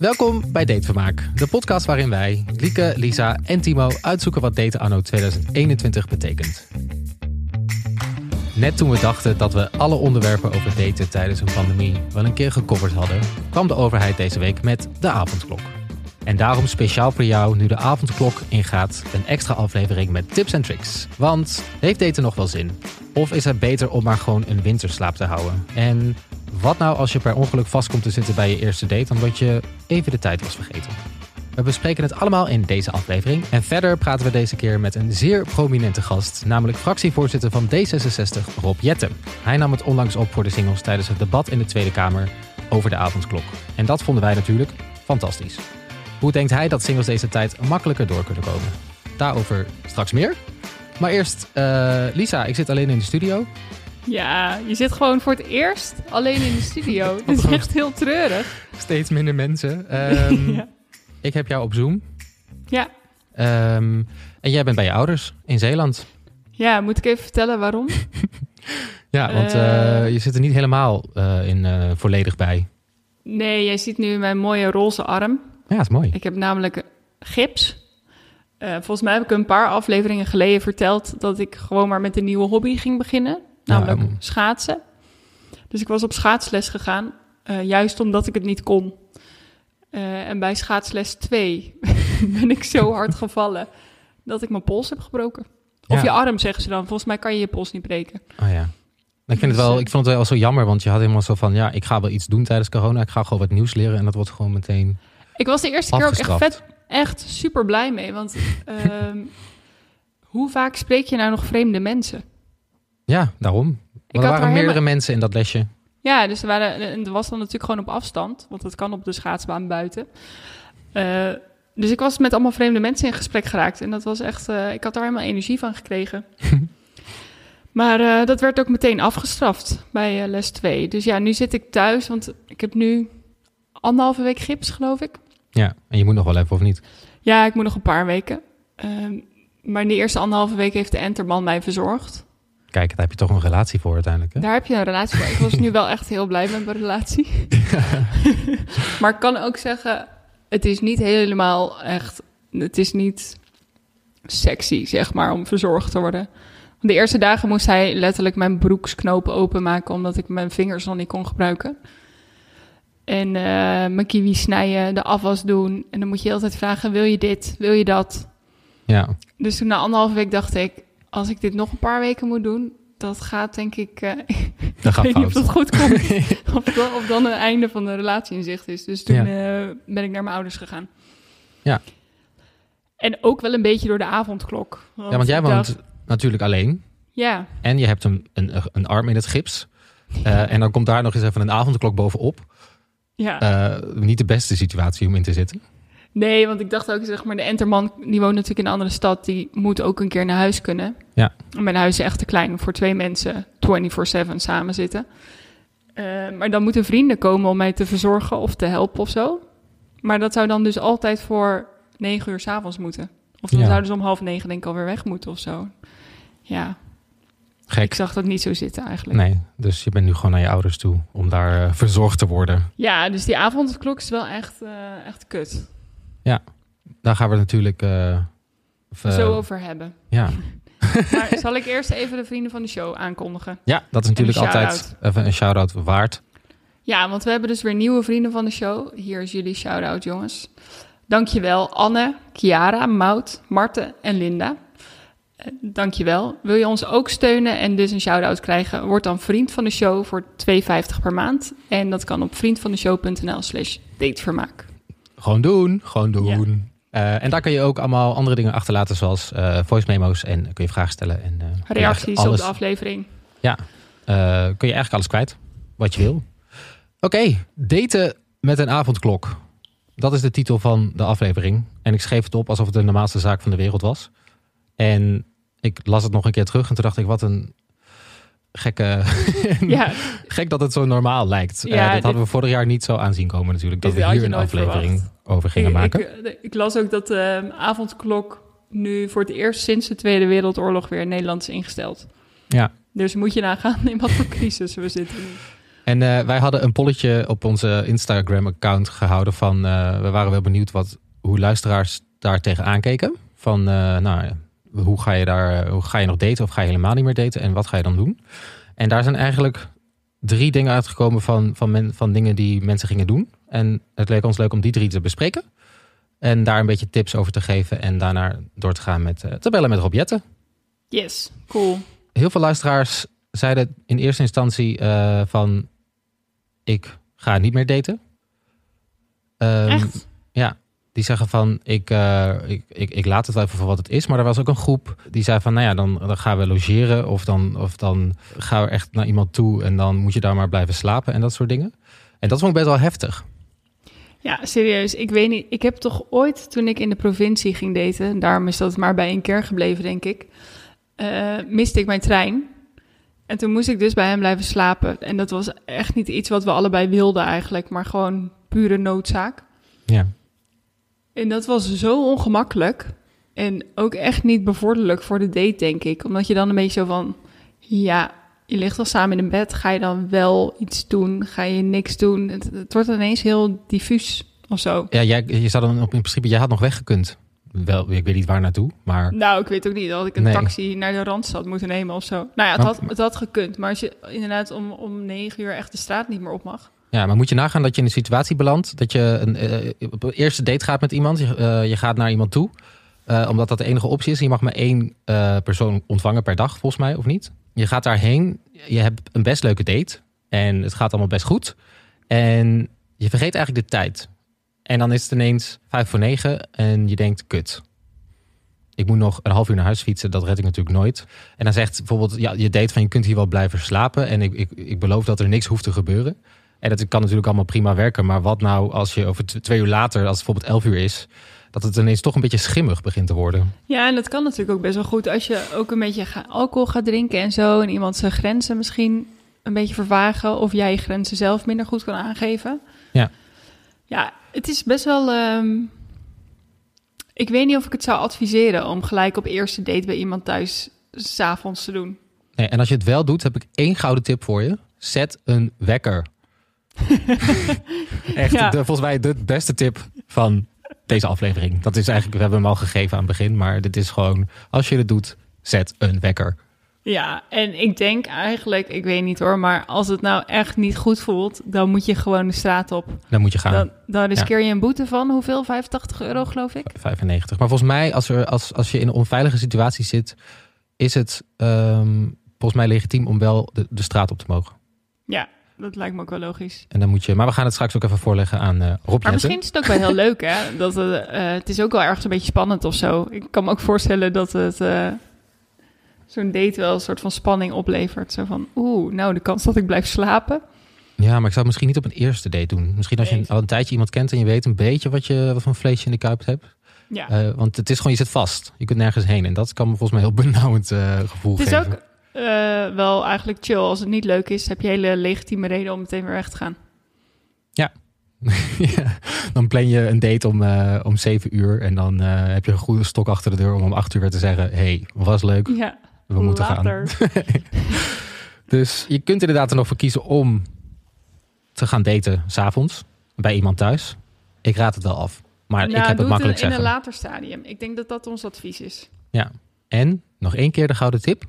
Welkom bij Datevermaak, de podcast waarin wij, Lieke, Lisa en Timo uitzoeken wat daten anno 2021 betekent. Net toen we dachten dat we alle onderwerpen over daten tijdens een pandemie wel een keer gecoverd hadden, kwam de overheid deze week met de avondklok. En daarom speciaal voor jou, nu de avondklok ingaat, een extra aflevering met tips en tricks. Want heeft daten nog wel zin? Of is het beter om maar gewoon een winterslaap te houden? En wat nou als je per ongeluk vast komt te zitten bij je eerste date omdat je even de tijd was vergeten? We bespreken het allemaal in deze aflevering. En verder praten we deze keer met een zeer prominente gast, namelijk fractievoorzitter van D66, Rob Jetten. Hij nam het onlangs op voor de singles tijdens het debat in de Tweede Kamer over de avondklok. En dat vonden wij natuurlijk fantastisch. Hoe denkt hij dat singles deze tijd makkelijker door kunnen komen? Daarover straks meer. Maar eerst, uh, Lisa, ik zit alleen in de studio. Ja, je zit gewoon voor het eerst alleen in de studio. Het is echt heel treurig. Steeds minder mensen. Um, ja. Ik heb jou op Zoom. Ja. Um, en jij bent bij je ouders in Zeeland. Ja, moet ik even vertellen waarom? ja, want uh, je zit er niet helemaal uh, in, volledig bij. Nee, jij ziet nu mijn mooie roze arm. Ja, dat is mooi. Ik heb namelijk gips. volgens mij heb ik een paar afleveringen geleden verteld dat ik gewoon maar met een nieuwe hobby ging beginnen. Namelijk ja, schaatsen. Dus ik was op schaatsles gegaan, juist omdat ik het niet kon. Uh, en bij schaatsles 2 ben ik zo hard gevallen dat ik mijn pols heb gebroken. Of ja. je arm, zeggen ze dan. Volgens mij kan je je pols niet breken. Oh ja. Ik, vind het wel, ik vond het wel zo jammer, want je had helemaal zo van... ja, ik ga wel iets doen tijdens corona. Ik ga gewoon wat nieuws leren en dat wordt gewoon meteen Ik was de eerste keer ook echt vet, echt super blij mee. Want uh, hoe vaak spreek je nou nog vreemde mensen? Ja, daarom. er waren meerdere helemaal... mensen in dat lesje. Ja, dus er, waren, er was dan natuurlijk gewoon op afstand, want dat kan op de schaatsbaan buiten. Uh, dus ik was met allemaal vreemde mensen in gesprek geraakt. En dat was echt, uh, ik had daar helemaal energie van gekregen. maar uh, dat werd ook meteen afgestraft bij les 2. Dus ja, nu zit ik thuis, want ik heb nu anderhalve week gips, geloof ik. Ja, en je moet nog wel even, of niet? Ja, ik moet nog een paar weken. maar in de eerste anderhalve week heeft de enterman mij verzorgd. Kijk, daar heb je toch een relatie voor uiteindelijk. Hè? Daar heb je een relatie voor. Ik was nu wel echt heel blij met mijn relatie. maar ik kan ook zeggen, het is niet helemaal echt. Het is niet sexy, zeg maar, om verzorgd te worden. De eerste dagen moest hij letterlijk mijn broeksknopen openmaken, omdat ik mijn vingers nog niet kon gebruiken. En uh, mijn kiwi snijden, de afwas doen. En dan moet je altijd vragen: wil je dit? Wil je dat? Ja. Dus toen na anderhalve week dacht ik: als ik dit nog een paar weken moet doen, dat gaat denk ik. Uh, dat gaat ik weet niet of dat goed komt. of, dan, of dan een einde van de relatie in zicht is. Dus toen ja. uh, ben ik naar mijn ouders gegaan. Ja. En ook wel een beetje door de avondklok. Want ja, want jij woont dacht, natuurlijk alleen. Ja. En je hebt een, een, een arm in het gips. Uh, en dan komt daar nog eens even een avondklok bovenop. Ja. niet de beste situatie om in te zitten. Nee, want ik dacht ook, zeg maar, de enterman, die woont natuurlijk in een andere stad, die moet ook een keer naar huis kunnen. Ja. Mijn huis is echt te klein voor twee mensen 24-7 samen zitten. Uh, maar dan moeten vrienden komen om mij te verzorgen of te helpen of zo. Maar dat zou dan dus altijd voor negen uur s'avonds moeten. Of dan ja. zouden ze om half negen denk ik alweer weg moeten of zo. Ja. Gek. Ik zag dat niet zo zitten eigenlijk. Nee, dus je bent nu gewoon naar je ouders toe om daar uh, verzorgd te worden. Ja, dus die avondklok is wel echt, uh, echt kut. Ja, daar gaan we het natuurlijk uh, zo over hebben. Ja. maar zal ik eerst even de vrienden van de show aankondigen? Ja, dat is natuurlijk altijd even een shout-out waard. Ja, want we hebben dus weer nieuwe vrienden van de show. Hier is jullie shout-out, jongens. Dankjewel Anne, Chiara, Mout, Marten en Linda. Dankjewel. Wil je ons ook steunen en dus een shout-out krijgen? Word dan vriend van de show voor 2,50 per maand. En dat kan op vriendvandeshow.nl slash datevermaak. Gewoon doen, gewoon doen. Ja. Uh, en daar kun je ook allemaal andere dingen achterlaten, zoals uh, voice memo's. En kun je vragen stellen. En, uh, Reacties alles... op de aflevering. Ja, kun je eigenlijk alles kwijt, wat je wil. Oké, okay, daten met een avondklok. Dat is de titel van de aflevering. En ik schreef het op alsof het de normaalste zaak van de wereld was. En ik las het nog een keer terug en toen dacht ik, wat een gekke. Ja. Gek dat het zo normaal lijkt. Ja, uh, dat dit, hadden we vorig jaar niet zo aanzien komen natuurlijk. Dat we hier een aflevering verwacht. over gingen ik, maken. Ik, ik, las ook dat de uh, avondklok nu voor het eerst sinds de Tweede Wereldoorlog weer in Nederland is ingesteld. Ja. Dus moet je nagaan in wat voor crisis we zitten nu. En eh, wij hadden een polletje op onze Instagram-account gehouden van... eh, we waren wel benieuwd wat, hoe luisteraars daar tegenaan keken. Van, eh, nou, ja, hoe ga, je daar, hoe ga je nog daten of ga je helemaal niet meer daten? En wat ga je dan doen? En daar zijn eigenlijk drie dingen uitgekomen van, van, men, van dingen die mensen gingen doen. En het leek ons leuk om die drie te bespreken. En daar een beetje tips over te geven. En daarna door te gaan met, eh, te bellen met Rob Jetten. Yes, cool. Heel veel luisteraars zeiden in eerste instantie eh, van... ik ga niet meer daten. Ehm, Echt? Ja, die zeggen van ik, eh, ik, ik, ik laat het wel even voor wat het is. Maar er was ook een groep die zei van nou ja, dan, dan gaan we logeren. Of dan, of dan gaan we echt naar iemand toe en dan moet je daar maar blijven slapen en dat soort dingen. En dat vond ik best wel heftig. Ja, serieus. Ik weet niet. Ik heb toch ooit, toen ik in de provincie ging daten, daarom is dat maar bij een keer gebleven, denk ik, eh, miste ik mijn trein. En toen moest ik dus bij hem blijven slapen. En dat was echt niet iets wat we allebei wilden eigenlijk, maar gewoon pure noodzaak. Ja, En dat was zo ongemakkelijk. En ook echt niet bevorderlijk voor de date, denk ik. Omdat je dan een beetje zo van... Ja, je ligt al samen in een bed. Ga je dan wel iets doen? Ga je niks doen? Het, het wordt ineens heel diffuus of zo. ja jij, je zou dan op, in principe, jij had nog weggekund. Wel, ik weet niet waar naartoe, maar Nou, ik weet ook niet dat ik een Nee. taxi naar de Randstad moeten nemen of zo. Nou ja, het Maar- had, het had gekund. Maar als je inderdaad om, om negen uur echt de straat niet meer op mag... Ja, maar moet je nagaan dat je in een situatie belandt dat je een, eh, op een eerste date gaat met iemand. Je, eh, je gaat naar iemand toe, eh, omdat dat de enige optie is. Je mag maar één persoon ontvangen per dag, volgens mij, of niet? Je gaat daarheen, je hebt een best leuke date en het gaat allemaal best goed. En je vergeet eigenlijk de tijd. En dan is het ineens vijf voor negen en je denkt, kut. Ik moet nog een half uur naar huis fietsen, dat red ik natuurlijk nooit. En dan zegt bijvoorbeeld, ja, je date van je kunt hier wel blijven slapen. En ik, ik, ik beloof dat er niks hoeft te gebeuren. En dat kan natuurlijk allemaal prima werken. Maar wat nou als je over twee uur later, als het bijvoorbeeld elf uur is, dat het ineens toch een beetje schimmig begint te worden. Ja, en dat kan natuurlijk ook best wel goed als je ook een beetje alcohol gaat drinken en zo. En iemand zijn grenzen misschien een beetje vervagen. Of jij je grenzen zelf minder goed kan aangeven. Ja. Ja, het is best wel... ehm, ik weet niet of ik het zou adviseren om gelijk op eerste date bij iemand thuis s'avonds te doen. Nee, en als je het wel doet, heb ik één gouden tip voor je. Zet een wekker. Echt, Ja. de- volgens mij de beste tip van deze aflevering. Dat is eigenlijk, we hebben hem al gegeven aan het begin. Maar dit is gewoon, als je het doet, zet een wekker. Ja, en ik denk eigenlijk, ik weet niet hoor, maar als het nou echt niet goed voelt, dan moet je gewoon de straat op. Dan moet je gaan. Dan, dan riskeer je een boete van hoeveel? 85 euro geloof ik? 95. Maar volgens mij, als, er, als, als je in een onveilige situatie zit, is het ehm, volgens mij legitiem om wel de, de straat op te mogen. Ja, dat lijkt me ook wel logisch. En dan moet je, maar we gaan het straks ook even voorleggen aan eh Rob Maar Jetten. misschien is het ook wel heel leuk, hè? Dat, het, eh, het is ook wel ergens een beetje spannend of zo. Ik kan me ook voorstellen dat het eh, zo'n date wel een soort van spanning oplevert. Zo van, oeh, nou, de kans dat ik blijf slapen. Ja, maar ik zou het misschien niet op een eerste date doen. Misschien als je al een tijdje iemand kent en je weet een beetje wat je wat voor vleesje in de kuip hebt. Ja, Eh, want het is gewoon, je zit vast. Je kunt nergens heen. En dat kan me volgens mij heel benauwend eh, gevoel het is geven. ook eh, wel eigenlijk chill. Als het niet leuk is, heb je hele legitieme reden om meteen weer weg te gaan. ja, dan plan je een date om, eh, om zeven uur. En dan eh, heb je een goede stok achter de deur om om acht uur weer te zeggen... hey, was leuk, Ja, we moeten gaan. Dus je kunt inderdaad er nog voor kiezen om te gaan daten s'avonds bij iemand thuis. Ik raad het wel af. Maar Nou, ik heb doe het makkelijk in, in zeggen. een later stadium. Ik denk dat dat ons advies is. Ja. En nog één keer de gouden tip.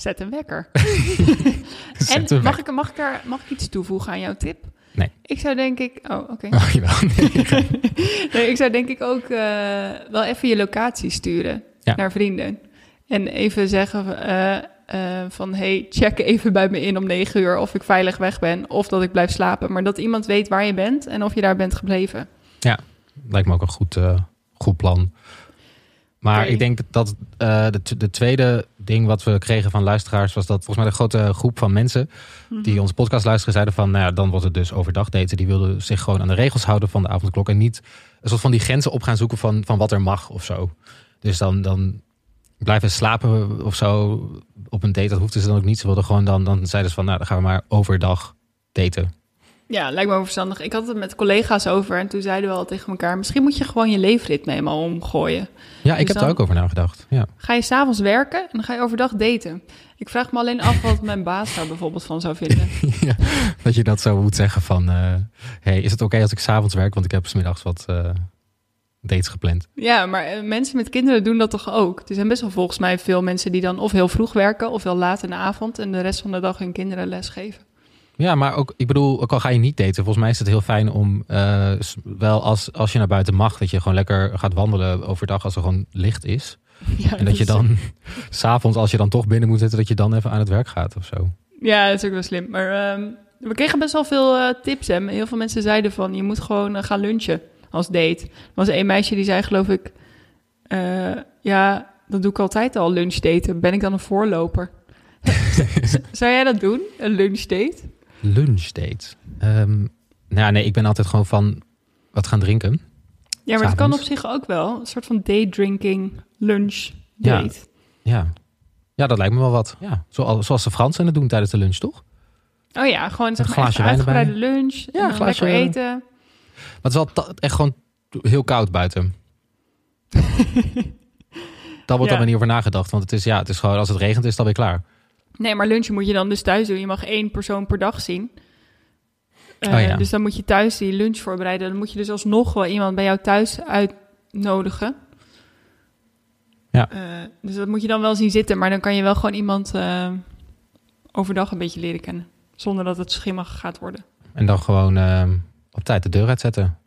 Zet een wekker. Zet en mag ik, mag, ik er, mag ik iets toevoegen aan jouw tip? Nee. Ik zou denk ik... Oh, oké. Oh, jawel. Nee. nee, ik zou denk ik ook eh, wel even je locatie sturen Ja. naar vrienden. En even zeggen eh, eh, van... Hey, check even bij me in om negen uur of ik veilig weg ben. Of dat ik blijf slapen. Maar dat iemand weet waar je bent en of je daar bent gebleven. Lijkt me ook een goed, eh, goed plan. Maar ik denk dat eh, de, de tweede ding wat we kregen van luisteraars... was dat volgens mij de grote groep van mensen... die onze podcast luisteren, zeiden van... nou ja, dan wordt het dus overdag daten. Die wilden zich gewoon aan de regels houden van de avondklok... en niet een soort van die grenzen op gaan zoeken van, van wat er mag of zo. Dus dan, dan blijven slapen of zo op een date. Dat hoefden ze dan ook niet. Ze wilden gewoon dan, dan zeiden ze van... nou, dan gaan we maar overdag daten. Ja, lijkt me wel verstandig. Ik had het met collega's over en toen zeiden we al tegen elkaar... misschien moet je gewoon je leefritme helemaal omgooien. Ja, ik Dus heb er ook over nagedacht. Ja. Ga je s'avonds werken en dan ga je overdag daten. Ik vraag me alleen af wat mijn baas daar bijvoorbeeld van zou vinden. ja, dat je dat zo moet zeggen van... eh, hey, is het oké als ik s'avonds werk? Want ik heb smiddags wat eh, dates gepland. Ja, maar eh, mensen met kinderen doen dat toch ook? Er zijn best wel volgens mij veel mensen die dan of heel vroeg werken... of heel laat in de avond en de rest van de dag hun kinderen lesgeven. Ja, maar ook, ik bedoel, ook al ga je niet daten, volgens mij is het heel fijn om eh, wel als, als je naar buiten mag, dat je gewoon lekker gaat wandelen overdag als er gewoon licht is. Ja, En dat je dan s'avonds, als je dan toch binnen moet zitten, dat je dan even aan het werk gaat of zo. Ja, dat is ook wel slim. Maar ehm, we kregen best wel veel eh, tips. Hè. Heel veel mensen zeiden van, je moet gewoon eh, gaan lunchen als date. Er was een meisje die zei, geloof ik... ja, dat doe ik altijd al, lunchdaten. Ben ik dan een voorloper? Z- Zou jij dat doen, een lunchdate? Lunchdate. Ehm nou ja, nee, ik ben altijd gewoon van wat gaan drinken. Ja, maar het kan op zich ook wel. Een soort van day drinking lunch Ja. date. Ja. Ja, dat lijkt me wel wat. Ja, zoals, zoals de Fransen het doen tijdens de lunch, toch? Oh ja, gewoon zeg Een maar uitgebreide lunch. Ja, en een glaasje lekker eten. Maar het is wel ta- echt gewoon heel koud buiten. Daar wordt Ja. dan maar niet over nagedacht. Want het is, ja, het is gewoon, als het regent is het alweer klaar. Nee, maar lunchen moet je dan dus thuis doen. Je mag één persoon per dag zien. Eh, Oh ja. Dus dan moet je thuis die lunch voorbereiden. Dan moet je dus alsnog wel iemand bij jou thuis uitnodigen. Ja. Eh, dus dat moet je dan wel zien zitten. Maar dan kan je wel gewoon iemand eh, overdag een beetje leren kennen. Zonder dat het schimmig gaat worden. En dan gewoon ehm, op tijd de deur uitzetten.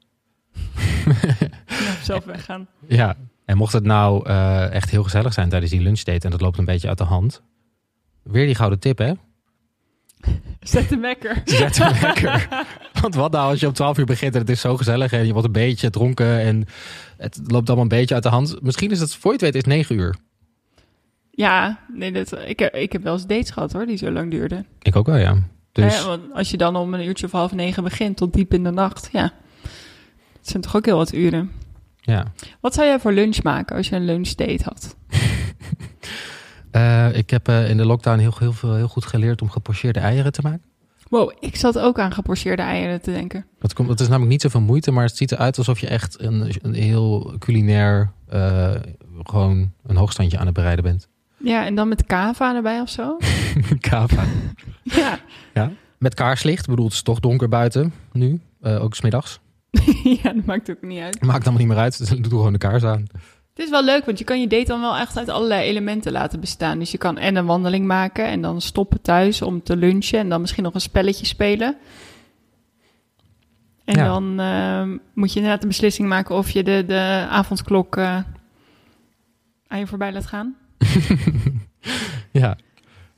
Ja, zelf weggaan. Ja. En mocht het nou echt heel gezellig zijn tijdens die lunchdate en dat loopt een beetje uit de hand. Weer die gouden tip, hè? Zet de wekker. Zet hem lekker. Want wat nou als je om 12 uur begint en het is zo gezellig en je wordt een beetje dronken en het loopt allemaal een beetje uit de hand. Misschien is het, voor je het weet, is 9 uur. Ja, nee, dat, ik, heb, ik heb wel eens dates gehad hoor, die zo lang duurden. Ik ook wel, ja. Dus want als je dan om een uurtje of half negen begint tot diep in de nacht, ja. Het zijn toch ook heel wat uren. ja. Wat zou jij voor lunch maken als je een lunchdate had? Eh, ik heb eh, in de lockdown heel, heel, veel, heel goed geleerd om gepocheerde eieren te maken. Wow, ik zat ook aan gepocheerde eieren te denken. Dat, komt, dat is namelijk niet zoveel moeite, maar het ziet eruit alsof je echt een, een heel culinair, eh, gewoon een hoogstandje aan het bereiden bent. Ja, en dan met kava erbij of zo? Kava. Ja, Met kaarslicht, bedoel, het is toch donker buiten nu, ook smiddags. ja dat maakt ook niet uit. Maakt allemaal niet meer uit, dus doe gewoon de kaars aan. Het is wel leuk, want je kan je date dan wel echt uit allerlei elementen laten bestaan. Dus je kan en een wandeling maken en dan stoppen thuis om te lunchen en dan misschien nog een spelletje spelen. En Ja. dan ehm, moet je inderdaad een beslissing maken of je de, de avondklok eh, aan je voorbij laat gaan. Ja.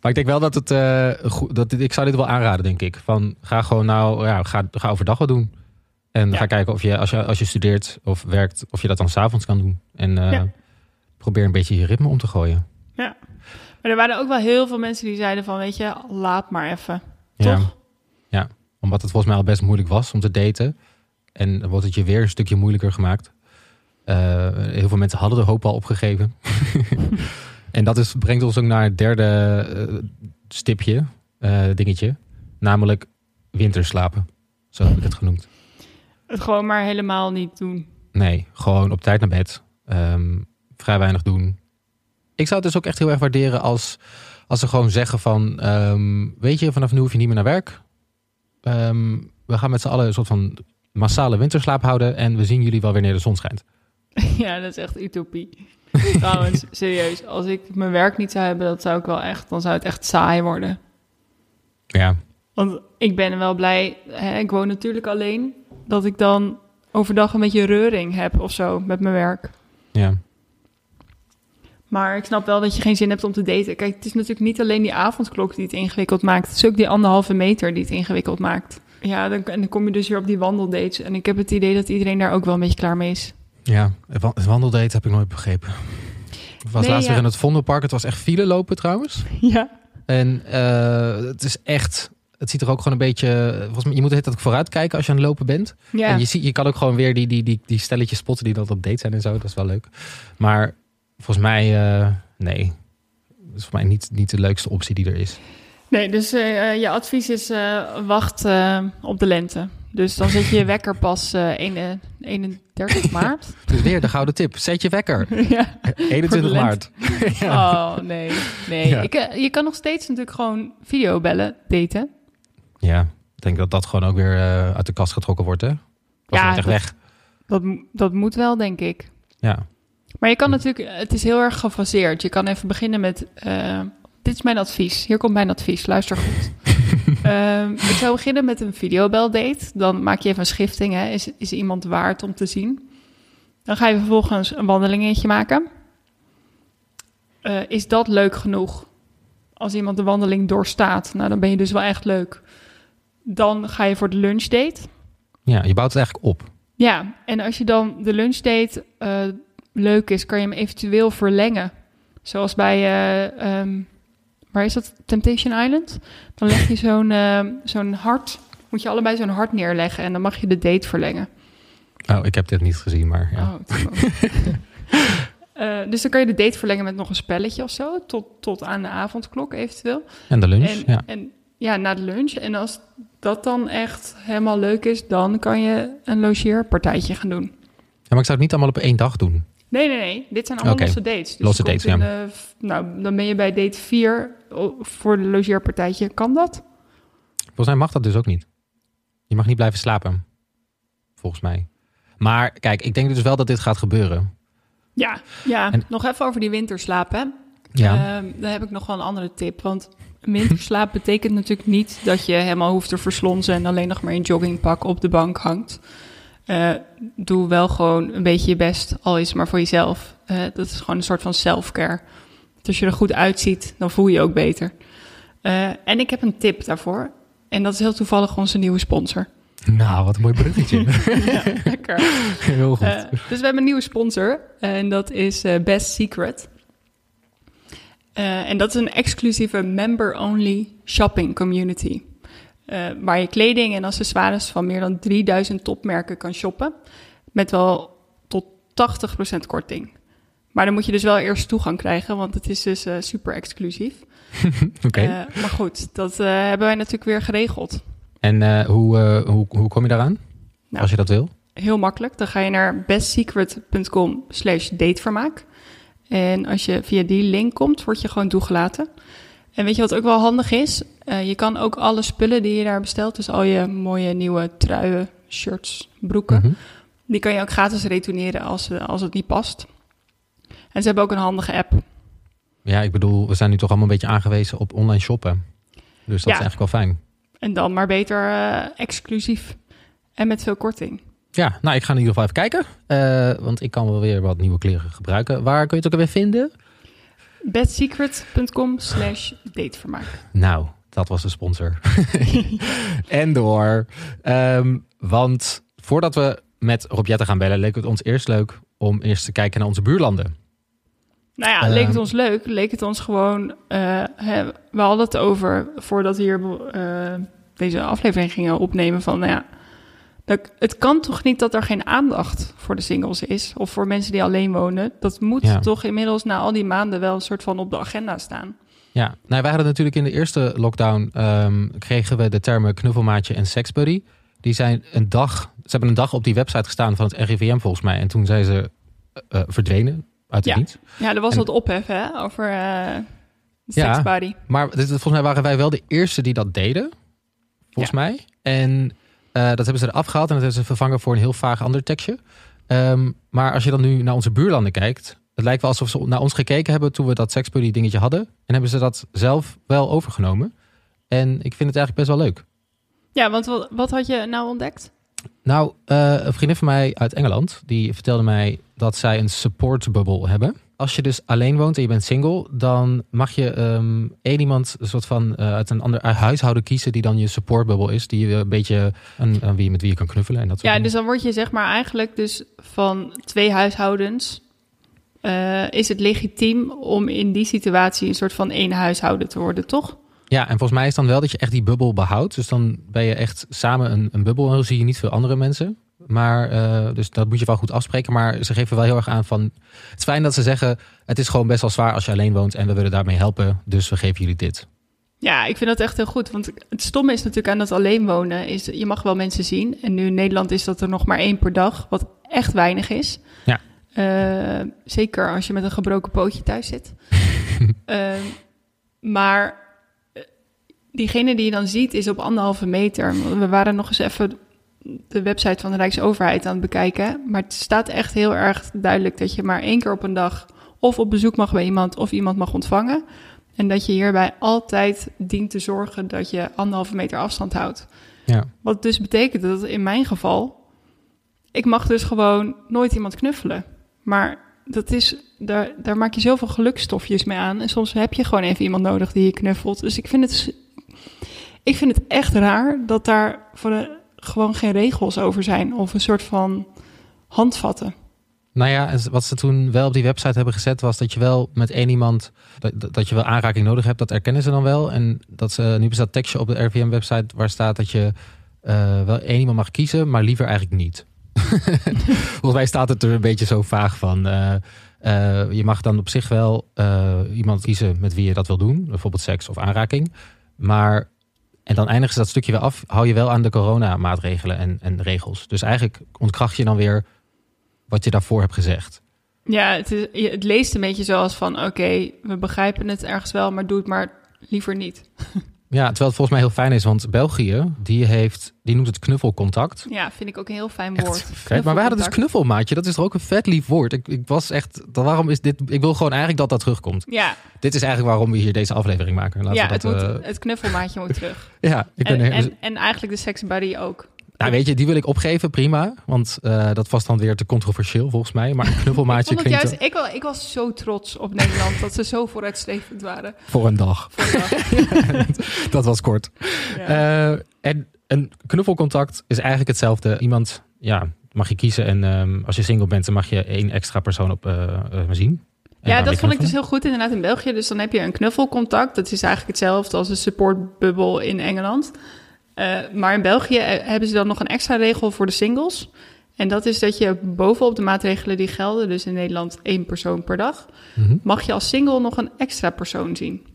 Maar ik denk wel dat het, eh, goed, dat ik zou dit wel aanraden, denk ik. Van, ga gewoon nou, ja, ga, ga overdag wat doen. En Ja. ga kijken of je als, je, als je studeert of werkt, of je dat dan s'avonds kan doen. En eh, Ja. probeer een beetje je ritme om te gooien. Maar er waren ook wel heel veel mensen die zeiden van, weet je, laat maar even. Ja. Toch? Ja, omdat het volgens mij al best moeilijk was om te daten. En dan wordt het je weer een stukje moeilijker gemaakt. Eh, heel veel mensen hadden de hoop al opgegeven. en dat is, brengt ons ook naar het derde eh, stipje, dingetje. Namelijk winterslapen. Zo heb ik het genoemd. Het gewoon maar helemaal niet doen. Nee, gewoon op tijd naar bed. Ehm, vrij weinig doen. Ik zou het dus ook echt heel erg waarderen als, als ze gewoon zeggen van... ehm, weet je, vanaf nu hoef je niet meer naar werk. Ehm, we gaan met z'n allen een soort van massale winterslaap houden... en we zien jullie wel wanneer de zon schijnt. ja, dat is echt utopie. Trouwens, serieus, als ik mijn werk niet zou hebben, dat zou ik wel echt, dan zou het echt saai worden. Ja, Want ik ben wel blij, hè, ik woon natuurlijk alleen, dat ik dan overdag een beetje reuring heb of zo met mijn werk. ja. Maar ik snap wel dat je geen zin hebt om te daten. Kijk, het is natuurlijk niet alleen die avondklok die het ingewikkeld maakt. Het is ook die anderhalve meter die het ingewikkeld maakt. Ja, dan, en dan kom je dus weer op die wandeldates. En ik heb het idee dat iedereen daar ook wel een beetje klaar mee is. Ja, het wa- het wandeldate heb ik nooit begrepen. Ik was Nee, laatst ja. weer in het Vondelpark. Het was echt file lopen trouwens. Ja. En eh, het is echt... Het ziet er ook gewoon een beetje... Volgens mij, je moet hele tijd vooruit kijken als je aan het lopen bent. Ja. En je, ziet, je kan ook gewoon weer die, die, die, die stelletjes spotten die dan op date zijn en zo. Dat is wel leuk. Maar volgens mij, eh, nee. Dat is voor mij niet, niet de leukste optie die er is. Nee, dus uh, je advies is uh, wacht op de lente. Dus dan zet je je wekker pas 31 maart. Dus weer de gouden tip. Zet je wekker. ja, 21 maart. ja. Oh, nee. nee. Ja. Ik, je kan nog steeds natuurlijk gewoon videobellen daten. Ja, ik denk dat dat gewoon ook weer uit de kast getrokken wordt, hè? Of ja, echt weg. Dat, dat moet wel, denk ik. Ja. Maar je kan natuurlijk, het is heel erg gefaseerd. Je kan even beginnen met dit is mijn advies. Hier komt mijn advies. Luister goed. um, ik zou beginnen met een videobeldate. Dan maak je even een schifting. Hè. Is, is iemand waard om te zien? Dan ga je vervolgens een wandelingetje maken. Uh, is dat leuk genoeg? Als iemand de wandeling doorstaat, nou dan ben je dus wel echt leuk. Dan ga je voor de lunchdate. Ja, je bouwt het eigenlijk op. Ja, en als je dan de lunchdate uh, leuk is, kan je hem eventueel verlengen. Zoals bij uh, um, waar is dat? Temptation Island. Dan leg je zo'n uh, zo'n hart, moet je allebei zo'n hart neerleggen en dan mag je de date verlengen. Oh, ik heb dit niet gezien, maar ja. Oh, dus dan kan je de date verlengen met nog een spelletje of zo, tot, tot aan de avondklok eventueel. En de lunch, ja. En, ja, na de lunch. En als dat dan echt helemaal leuk is, dan kan je een logeerpartijtje gaan doen. Ja, maar ik zou het niet allemaal op één dag doen. Nee, nee, nee. Dit zijn allemaal losse dates. Dus losse dates, ja. nou, dan ben je bij date 4 voor de logeerpartijtje. Kan dat? Volgens mij mag dat dus ook niet. Je mag niet blijven slapen. Volgens mij. Maar kijk, ik denk dus wel dat dit gaat gebeuren. Ja, ja. En... nog even over die winterslaap, hè? Ja. Uh, daar heb ik nog wel een andere tip. Want winterslaap betekent natuurlijk niet dat je helemaal hoeft te verslonzen... en alleen nog maar in joggingpak op de bank hangt. Uh, doe wel gewoon een beetje je best, al is het maar voor jezelf. Uh, dat is gewoon een soort van self-care. als je er goed uitziet, dan voel je je ook beter. Uh, en ik heb een tip daarvoor. En dat is heel toevallig onze nieuwe sponsor. Nou, wat een mooi bruggetje. ja, lekker. Heel goed. dus we hebben een nieuwe sponsor. En dat is Best Secret. En dat is een exclusieve member-only shopping community. Uh, waar je kleding en accessoires van meer dan 3000 topmerken kan shoppen. Met wel tot 80% korting. Maar dan moet je dus wel eerst toegang krijgen, want het is dus uh, super exclusief. Oké. Okay. Maar goed, dat hebben wij natuurlijk weer geregeld. En hoe, hoe, hoe kom je daaraan? Nou, als je dat wil? Heel makkelijk. Dan ga je naar bestsecret.com slash datevermaak. En als je via die link komt, word je gewoon toegelaten. En weet je wat ook wel handig is? Uh, je kan ook alle spullen die je daar bestelt, dus al je mooie nieuwe truien, shirts, broeken, mm -hmm. die kan je ook gratis retourneren als, eh, als het niet past. En ze hebben ook een handige app. Ja, ik bedoel, we zijn nu toch allemaal een beetje aangewezen op online shoppen. Dus dat ja. is eigenlijk wel fijn. En dan maar beter uh, exclusief en met veel korting. Ja, nou, ik ga in ieder geval even kijken. Uh, want ik kan wel weer wat nieuwe kleren gebruiken. Waar kun je het ook weer vinden? bedsecret.com slash datevermaak. Nou, dat was de sponsor. en door. Um, want voordat we met Robjette gaan bellen, leek het ons eerst leuk om eerst te kijken naar onze buurlanden. Nou ja, leek het ehm, ons leuk. Leek het ons gewoon... Uh, hè, we hadden het over, voordat we hier uh, deze aflevering gingen opnemen... van, nou ja, het kan toch niet dat er geen aandacht voor de singles is? Of voor mensen die alleen wonen? Dat moet toch inmiddels na al die maanden wel een soort van op de agenda staan. Ja, nou, wij hadden natuurlijk in de eerste lockdown... Um, kregen we de termen knuffelmaatje en seksbuddy. Die zijn een dag... Ze hebben een dag op die website gestaan van het RIVM volgens mij. En toen zijn ze uh, verdwenen uit de ja. dienst. Ja, er was en, wat ophef hè, over uh. Ja, maar dit, volgens mij waren wij wel de eerste die dat deden. Volgens ja. mij. En dat hebben ze eraf gehaald en dat hebben ze vervangen voor een heel vaag ander tekstje. Um, maar als je dan nu naar onze buurlanden kijkt, het lijkt wel alsof ze naar ons gekeken hebben toen we dat seksbuddy dingetje hadden. En hebben ze dat zelf wel overgenomen. En ik vind het eigenlijk best wel leuk. Ja, want wat, wat had je nou ontdekt? Nou, uh, een vriendin van mij uit Engeland, die vertelde mij dat zij een support bubble hebben als je dus alleen woont en je bent single, dan mag je um, één iemand een soort van uh, uit een ander huishouden kiezen die dan je supportbubbel is, die je een beetje aan, aan wie met wie je kan knuffelen en dat soort Ja, dus dan word je zeg maar eigenlijk dus van twee huishoudens uh, is het legitiem om in die situatie een soort van één huishouden te worden, toch? Ja, en volgens mij is dan wel dat je echt die bubbel behoudt. Dus dan ben je echt samen een, een bubbel en dan zie je niet veel andere mensen. Maar, uh, dus dat moet je wel goed afspreken. Maar ze geven wel heel erg aan van... Het is fijn dat ze zeggen... Het is gewoon best wel zwaar als je alleen woont... en we willen daarmee helpen. Dus we geven jullie dit. Ja, ik vind dat echt heel goed. Want het stomme is natuurlijk aan dat alleen wonen. Is, je mag wel mensen zien. En nu in Nederland is dat er nog maar één per dag. Wat echt weinig is. Ja. Uh, zeker als je met een gebroken pootje thuis zit. uh, maar eh, diegene die je dan ziet is op anderhalve meter. We waren nog eens even de website van de Rijksoverheid aan het bekijken. Maar het staat echt heel erg duidelijk dat je maar één keer op een dag of op bezoek mag bij iemand of iemand mag ontvangen. En dat je hierbij altijd dient te zorgen dat je anderhalve meter afstand houdt. Ja. Wat dus betekent dat in mijn geval, ik mag dus gewoon nooit iemand knuffelen. Maar dat is, daar, daar maak je zoveel gelukstofjes mee aan. En soms heb je gewoon even iemand nodig die je knuffelt. Dus ik vind het, ik vind het echt raar dat daar voor de, gewoon geen regels over zijn. Of een soort van handvatten. Nou ja, wat ze toen wel op die website hebben gezet, was dat je wel met één iemand, dat, je wel aanraking nodig hebt, dat erkennen ze dan wel. En dat ze, nu bestaat tekstje op de RVM-website waar staat dat je uh, wel één iemand mag kiezen, maar liever eigenlijk niet. Volgens mij staat het er een beetje zo vaag van. Uh, uh, je mag dan op zich wel iemand kiezen met wie je dat wil doen, bijvoorbeeld seks of aanraking. Maar, en dan eindigen ze dat stukje weer af, hou je wel aan de coronamaatregelen en, en regels. Dus eigenlijk ontkracht je dan weer wat je daarvoor hebt gezegd. Ja, het, het leest een beetje zoals van: oké, we begrijpen het ergens wel, maar doe het maar liever niet. Ja, terwijl het volgens mij heel fijn is, want België, die heeft, die noemt het knuffelcontact. Ja, vind ik ook een heel fijn woord. Vet, maar wij hadden dus knuffelmaatje, dat is er ook een vet lief woord. Ik, ik was echt, waarom is dit, ik wil gewoon eigenlijk dat dat terugkomt. Ja. Dit is eigenlijk waarom we hier deze aflevering maken. Laten ja, dat, het, moet, uh... het knuffelmaatje moet terug. ja, ik ben en, en, en eigenlijk de seksbuddy ook. Nou, weet je, die wil ik opgeven, prima. Want uh, dat was dan weer te controversieel volgens mij. Maar een knuffelmaatje ik klinkt... Juist, ik, ik was zo trots op Nederland dat ze zo vooruitstrevend waren. Voor een dag. Voor een dag. dat was kort. Ja. Uh, en een knuffelcontact is eigenlijk hetzelfde. Iemand, ja, mag je kiezen. En um, als je single bent, dan mag je één extra persoon op uh, zien. Ja, dat vond ik dus heel goed inderdaad in België. Dus dan heb je een knuffelcontact. Dat is eigenlijk hetzelfde als een supportbubbel in Engeland. Uh, maar in België eh, hebben ze dan nog een extra regel voor de singles. En dat is dat je bovenop de maatregelen die gelden, dus in Nederland één persoon per dag, mm -hmm. mag je als single nog een extra persoon zien.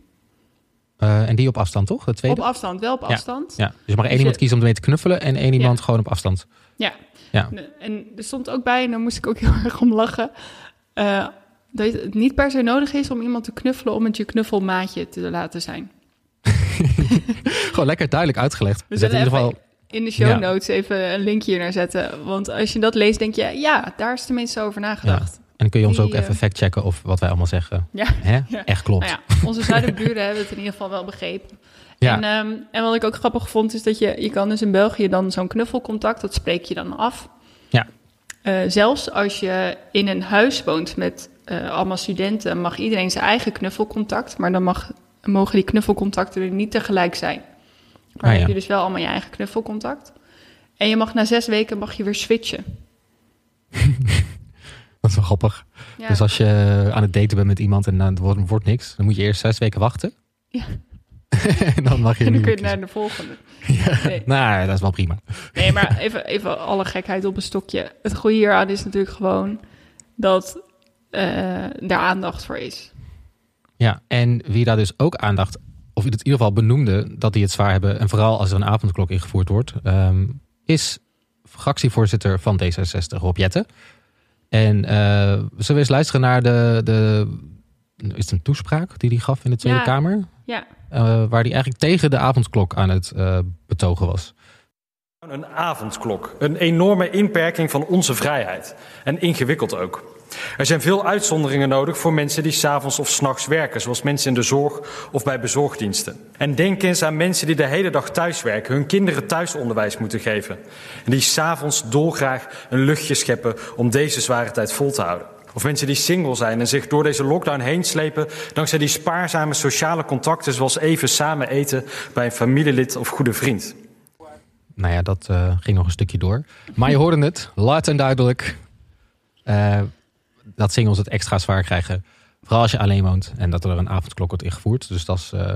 Uh, en die op afstand, toch? De tweede? Op afstand, wel op afstand. Ja, ja. dus je mag één dus iemand kiezen om ermee te knuffelen en één iemand gewoon op afstand. Ja. ja, en er stond ook bij, en daar moest ik ook heel erg om lachen, uh, dat het niet per se nodig is om iemand te knuffelen om het je knuffelmaatje te laten zijn. Gewoon lekker duidelijk uitgelegd. We zetten in ieder geval in de show notes ja. even een linkje naar zetten. Want als je dat leest, denk je, ja, daar is tenminste over nagedacht. Ja. En dan kun je ons Die, ook even factchecken of wat wij allemaal zeggen. Ja. Hè? Echt klopt. Nou onze zuidenburen hebben het in ieder geval wel begrepen. En, um, en wat ik ook grappig vond, is dat je, je kan dus in België dan zo'n knuffelcontact, dat spreek je dan af. Ja. Uh, zelfs als je in een huis woont met uh, allemaal studenten, mag iedereen zijn eigen knuffelcontact. Maar dan mag mogen die knuffelcontacten er niet tegelijk zijn. Maar ah, ja. heb je dus wel allemaal je eigen knuffelcontact. En je mag na zes weken mag je weer switchen. dat is wel grappig. Ja. Dus als je aan het daten bent met iemand en het wordt, wordt niks, dan moet je eerst zes weken wachten. Ja. en dan mag je En dan kun je naar de volgende. Ja, nee. Nou, dat is wel prima. Nee, maar even, even alle gekheid op een stokje. Het goede hieraan is natuurlijk gewoon dat uh, daar aandacht voor is. Ja, en wie daar dus ook aandacht, of in ieder geval benoemde dat die het zwaar hebben, en vooral als er een avondklok ingevoerd wordt, um, is fractievoorzitter van D66, Rob Jetten. En uh, zullen we eens luisteren naar de, de is het een toespraak die hij gaf in de Tweede ja, Kamer? Ja. Uh, waar hij eigenlijk tegen de avondklok aan het uh, betogen was. Een avondklok, een enorme inperking van onze vrijheid. En ingewikkeld ook. Er zijn veel uitzonderingen nodig voor mensen die s'avonds of s'nachts werken, zoals mensen in de zorg of bij bezorgdiensten. En denk eens aan mensen die de hele dag thuiswerken, hun kinderen thuisonderwijs moeten geven. En die s'avonds dolgraag een luchtje scheppen om deze zware tijd vol te houden. Of mensen die single zijn en zich door deze lockdown heen slepen dankzij die spaarzame sociale contacten, zoals even samen eten bij een familielid of goede vriend. Nou ja, dat uh, ging nog een stukje door. Maar je hoorde het, luid en duidelijk. Uh, dat singles het extra zwaar krijgen. Vooral als je alleen woont en dat er een avondklok wordt ingevoerd. Dus dat is. Uh,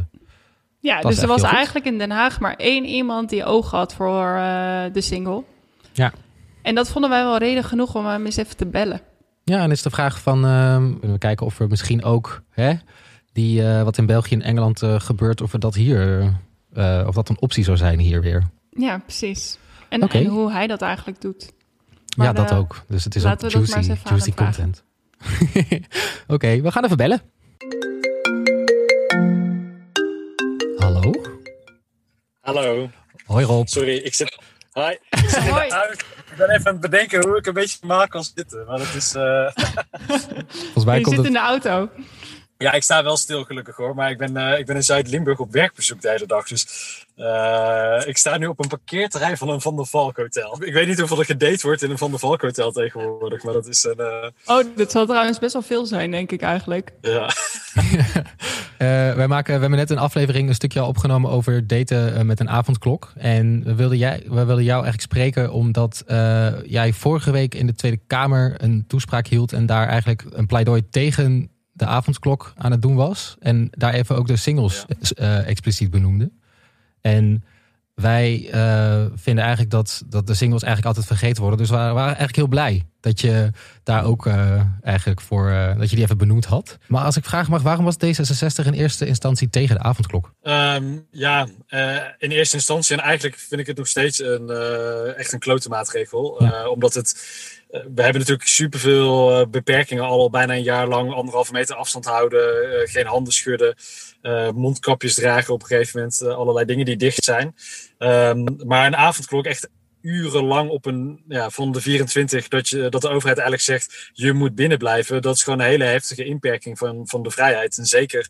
ja, dat dus er was eigenlijk in Den Haag maar één iemand die oog had voor uh, de single. Ja. En dat vonden wij wel reden genoeg om hem eens even te bellen. Ja, en is de vraag van, uh, we kijken of we misschien ook hè, die, wat in België en Engeland gebeurt, of dat hier, of dat een optie zou zijn hier weer. Ja, precies. En, en hoe hij dat eigenlijk doet. ja, dat ook. Dus het is ook juicy, juicy content. Oké, we gaan even bellen. Hallo? Hallo. Hoi Rob. Sorry, ik zit, hi, ik zit in de auto. Ik ben even aan het bedenken hoe ik een beetje normaal kan zitten. Maar het is... Uh... Volgens mij je komt zit in de auto. Ja, ik sta wel stil gelukkig hoor. Maar ik ben, uh, ik ben in Zuid-Limburg op werkbezoek de hele dag. Dus uh, ik sta nu op een parkeerterrein van een Van der Valk hotel. Ik weet niet hoeveel er gedate wordt in een Van der Valk hotel tegenwoordig. Maar dat is een... Uh... Oh, dat zal trouwens best wel veel zijn, denk ik eigenlijk. Ja. wij, maken, we hebben net een aflevering, een stukje al opgenomen over daten met een avondklok. En we wilden, jij, we wilden jou eigenlijk spreken omdat jij vorige week in de Tweede Kamer een toespraak hield. En daar eigenlijk een pleidooi tegen de avondklok aan het doen was. En daar even ook de singles uh, expliciet benoemde. En wij uh, vinden eigenlijk dat, dat de singles eigenlijk altijd vergeten worden. Dus we waren, eigenlijk heel blij dat je daar ook uh, eigenlijk voor, dat je die even benoemd had. Maar als ik vraag mag, waarom was D66 in eerste instantie tegen de avondklok? Um, ja, in eerste instantie en eigenlijk vind ik het nog steeds een, echt een klote maatregel. Ja. omdat het we hebben natuurlijk superveel beperkingen al, al bijna een jaar lang. Anderhalve meter afstand houden, geen handen schudden, mondkapjes dragen op een gegeven moment. allerlei dingen die dicht zijn. Um, maar een avondklok echt urenlang op een, ja, van de 24, dat, je, dat de overheid eigenlijk zegt, je moet binnen blijven. Dat is gewoon een hele heftige inperking van, van de vrijheid. En zeker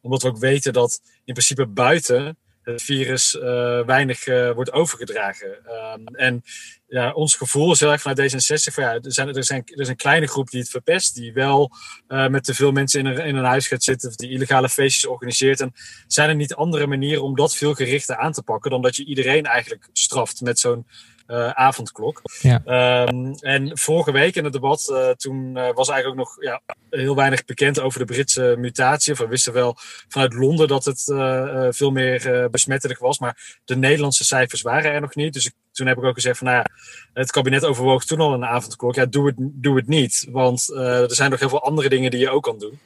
omdat we ook weten dat in principe buiten het virus uh, weinig uh, wordt overgedragen. Um, en ja, ons gevoel is heel vanuit D66 van ja, er, zijn, er, zijn, er is een kleine groep die het verpest, die wel uh, met te veel mensen in een, in een huis gaat zitten, of die illegale feestjes organiseert. En zijn er niet andere manieren om dat veel gerichter aan te pakken dan dat je iedereen eigenlijk straft met zo'n uh, avondklok. Ja. Um, en vorige week in het debat, uh, toen uh, was eigenlijk ook nog ja, heel weinig bekend over de Britse mutatie. Of we wisten wel vanuit Londen dat het veel meer besmettelijk was. Maar de Nederlandse cijfers waren er nog niet. Dus ik, toen heb ik ook gezegd van, nou ja, het kabinet overwoog toen al een avondklok. Ja, doe het, doe het niet. Want er zijn nog heel veel andere dingen die je ook kan doen.